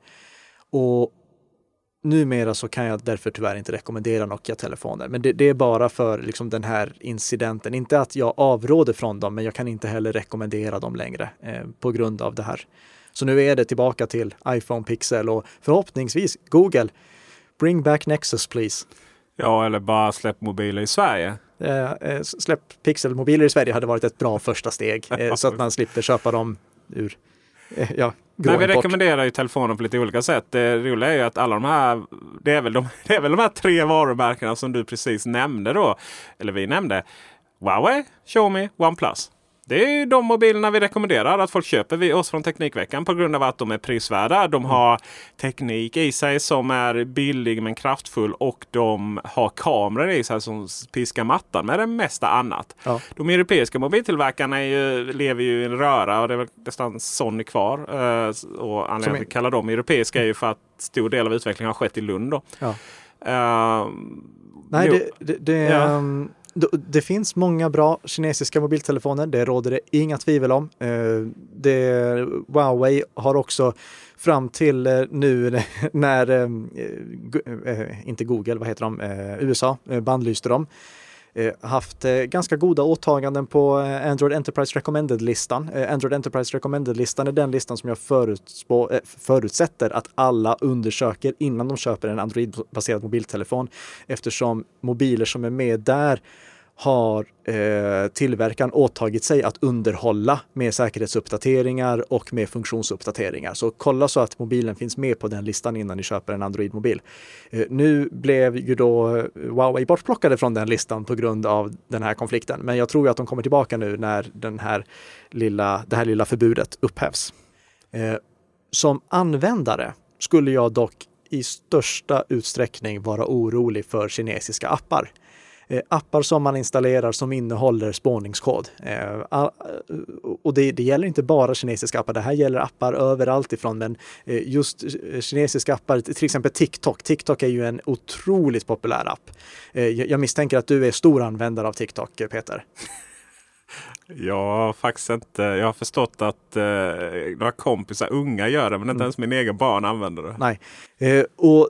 Och numera så kan jag därför tyvärr inte rekommendera Nokia-telefoner. Men det, det, är bara för liksom den här incidenten. Inte att jag avråder från dem, men jag kan inte heller rekommendera dem längre eh, på grund av det här. Så nu är det tillbaka till iPhone Pixel och förhoppningsvis Google. Bring back Nexus please. Ja, eller bara släpp mobiler i Sverige. Eh, eh släpp Pixel-mobiler i Sverige hade varit ett bra första steg eh, så att man slipper köpa dem ur eh, ja, men vi rekommenderar ju telefoner på lite olika sätt. Det roliga är ju att alla de här, det är väl de, det är väl de här tre varumärkena som du precis nämnde då. Eller vi nämnde. Huawei, Xiaomi, OnePlus. Det är de mobilerna vi rekommenderar att folk köper vid oss från Teknikveckan på grund av att de är prisvärda. De mm. har teknik i sig som är billig men kraftfull och de har kameror i sig som piskar mattan med det mesta annat. Ja. De europeiska mobiltillverkarna ju, lever ju i en röra och det är väl nästan Sony kvar. Uh, och anledningen till att vi kallar dem europeiska är ju för att stor del av utvecklingen har skett i Lund. Ja. Uh, Nej, det, det, det ja. um, det finns många bra kinesiska mobiltelefoner, det råder det inga tvivel om. Eh, det, Huawei har också fram till eh, nu när, eh, inte Google, vad heter de, USA bandlyste dem, Eh, haft eh, ganska goda åtaganden på eh, Android Enterprise Recommended-listan. Android Enterprise Recommended-listan är den listan som jag förutsätter att alla undersöker innan de köper en Android-baserad mobiltelefon eftersom mobiler som är med där har eh, tillverkaren åtagit sig att underhålla med säkerhetsuppdateringar och med funktionsuppdateringar. Så kolla så att mobilen finns med på den listan innan ni köper en Android-mobil. Eh, nu blev ju då Huawei bortplockade från den listan på grund av den här konflikten. Men jag tror att de kommer tillbaka nu när den här lilla, det här lilla förbudet upphävs. Eh, som användare skulle jag dock i största utsträckning vara orolig för kinesiska appar. Eh, appar som man installerar som innehåller spårningskod. Eh, och det, det, gäller inte bara kinesiska appar, det här gäller appar överallt ifrån, men eh, just kinesiska appar, till exempel TikTok. TikTok är ju en otroligt populär app. Jag misstänker att du är stor användare av TikTok, Peter. Har faktiskt inte. Jag har förstått att eh, några kompisar unga gör det, men inte mm. ens min egen barn använder det. Nej, eh, och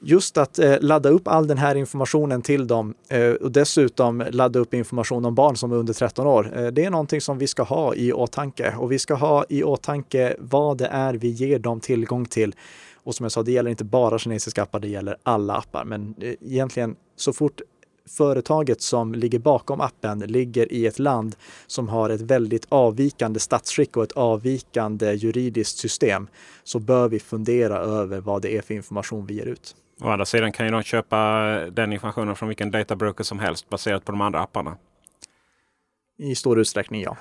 just att eh, ladda upp all den här informationen till dem eh, och dessutom ladda upp information om barn som är under 13 år. Eh, det är någonting som vi ska ha i åtanke och vi ska ha i åtanke vad det är vi ger dem tillgång till. Och som jag sa, det gäller inte bara kinesiska appar, det gäller alla appar. Men egentligen så fort företaget som ligger bakom appen ligger i ett land som har ett väldigt avvikande statsskick och ett avvikande juridiskt system så bör vi fundera över vad det är för information vi ger ut. Å andra sidan kan ju de köpa den informationen från vilken databroker som helst baserat på de andra apparna. I stor utsträckning ja.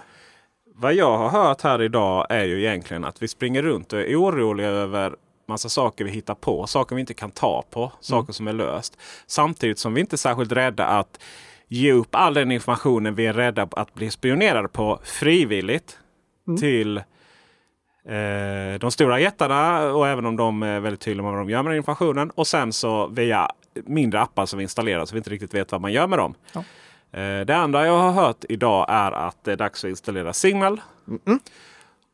Vad jag har hört här idag är ju egentligen att vi springer runt och är oroliga över massa saker vi hittar på. Saker vi inte kan ta på. Saker mm. som är löst. Samtidigt som vi inte är särskilt rädda att ge upp all den informationen vi är rädda att bli spionerade på frivilligt. Mm. Till eh, de stora jättarna och även om de är väldigt tydliga med vad de gör med den informationen. Och sen så via mindre appar som vi installerar så vi inte riktigt vet vad man gör med dem. Ja. Eh, Det andra jag har hört idag är att det är dags att installera Signal.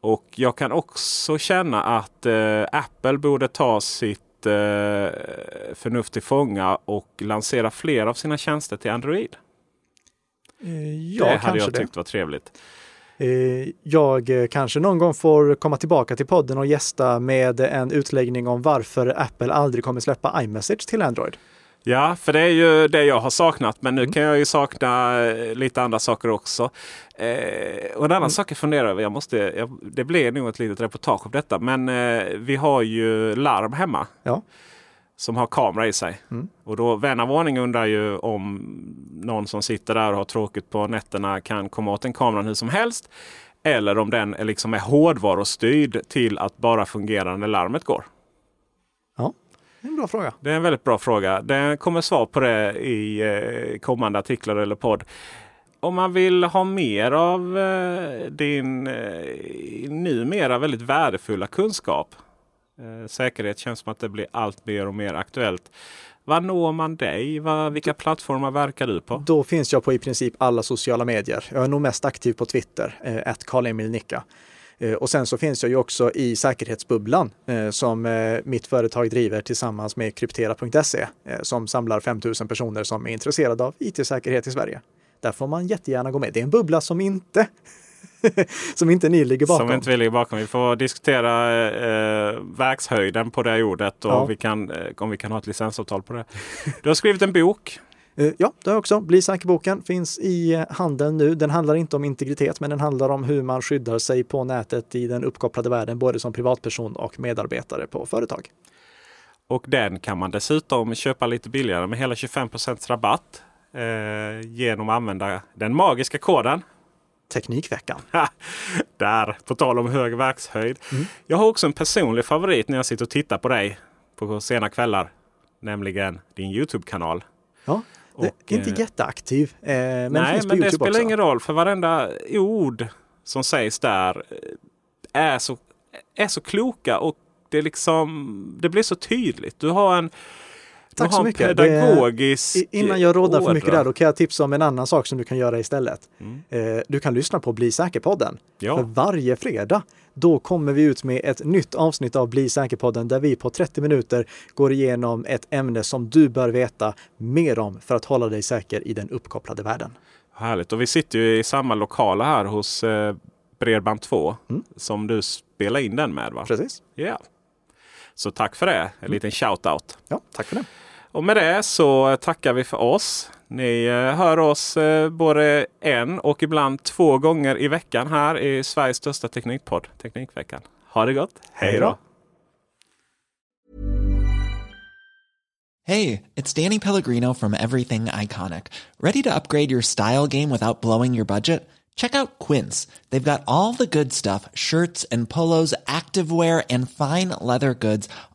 Och jag kan också känna att eh, Apple borde ta sitt eh, förnuft till fånga och lansera fler av sina tjänster till Android. Eh, Ja, det hade jag det. tyckt var trevligt. Eh, Jag eh, kanske någon gång får komma tillbaka till podden och gästa med en utläggning om varför Apple aldrig kommer släppa iMessage till Android. Ja, för det är ju det jag har saknat. Men Mm. nu kan jag ju sakna eh, lite andra saker också. Eh, och en Mm. annan sak jag funderar över. Jag måste, jag, det blir nog ett litet reportage om detta. Men eh, vi har ju larm hemma. Ja. Som har kamera i sig. Mm. Och då vän av ordning undrar ju om någon som sitter där och har tråkigt på nätterna kan komma åt den kameran hur som helst. Eller om den är liksom är hårdvarustyrd till att bara fungera när larmet går. Det är en bra fråga. Det är en väldigt bra fråga. Det kommer svar på det i eh, kommande artiklar eller podd. Om man vill ha mer av eh, din eh, numera väldigt värdefulla kunskap. Säkerhet känns som att det blir allt mer och mer aktuellt. Var når man dig? Vilka plattformar verkar du på? Då finns jag på i princip alla sociala medier. Jag är nog mest aktiv på Twitter, eh, Nicka. Eh, Och sen så finns jag ju också i säkerhetsbubblan eh, som eh, mitt företag driver tillsammans med kryptera.se som samlar 5000 personer som är intresserade av IT-säkerhet i Sverige. Där får man jättegärna gå med. Det är en bubbla som inte, som inte ni ligger bakom. Som inte vi ligger bakom. Vi får diskutera eh, verkshöjden på det ordet och Ja. vi kan, om vi kan ha ett licensavtal på det. Du har skrivit en bok. Eh, Ja, det har jag också. Bli säker-boken finns i eh, handeln nu. Den handlar inte om integritet, men den handlar om hur man skyddar sig på nätet i den uppkopplade världen, både som privatperson och medarbetare på företag. Och den kan man dessutom köpa lite billigare med hela 25 rabatt. Eh, genom att använda den magiska koden. Teknikveckan. Där, på tal om hög verkshöjd. Jag har också en personlig favorit när jag sitter och tittar på dig på sena kvällar. Nämligen din Youtube-kanal. Ja, Och, inte eh, jätteaktiv, eh, men Nej, finns på men det Youtube spelar också. ingen roll. För varenda ord som sägs där eh, är så, är så kloka. Och det, liksom, det blir så tydligt. Du har en, Tack så mycket. pedagogisk Det, innan jag råddar för mycket där, då kan jag tipsa om en annan sak som du kan göra istället. Eh, du kan lyssna på Bli säker-podden. Ja. För varje fredag, då kommer vi ut med ett nytt avsnitt av Bli säker-podden där vi på 30 minuter går igenom ett ämne som du bör veta mer om för att hålla dig säker i den uppkopplade världen. Härligt. Och vi sitter ju i samma lokala här hos eh, Bredband2 som du spelar in den med. va? Precis. Ja. Så tack för det. En liten shout-out. Ja, tack för det. Och med det så tackar vi för oss. Ni eh, hör oss eh, både en och ibland två gånger i veckan här i Sveriges största teknikpodd, Teknikveckan. Ha det gott. Hej då! Hey, it's Danny Pellegrino from Everything Iconic. Ready to upgrade your style game without blowing your budget? Check out Quince. They've got all the good stuff shirts and polos, activewear, and fine leather goods,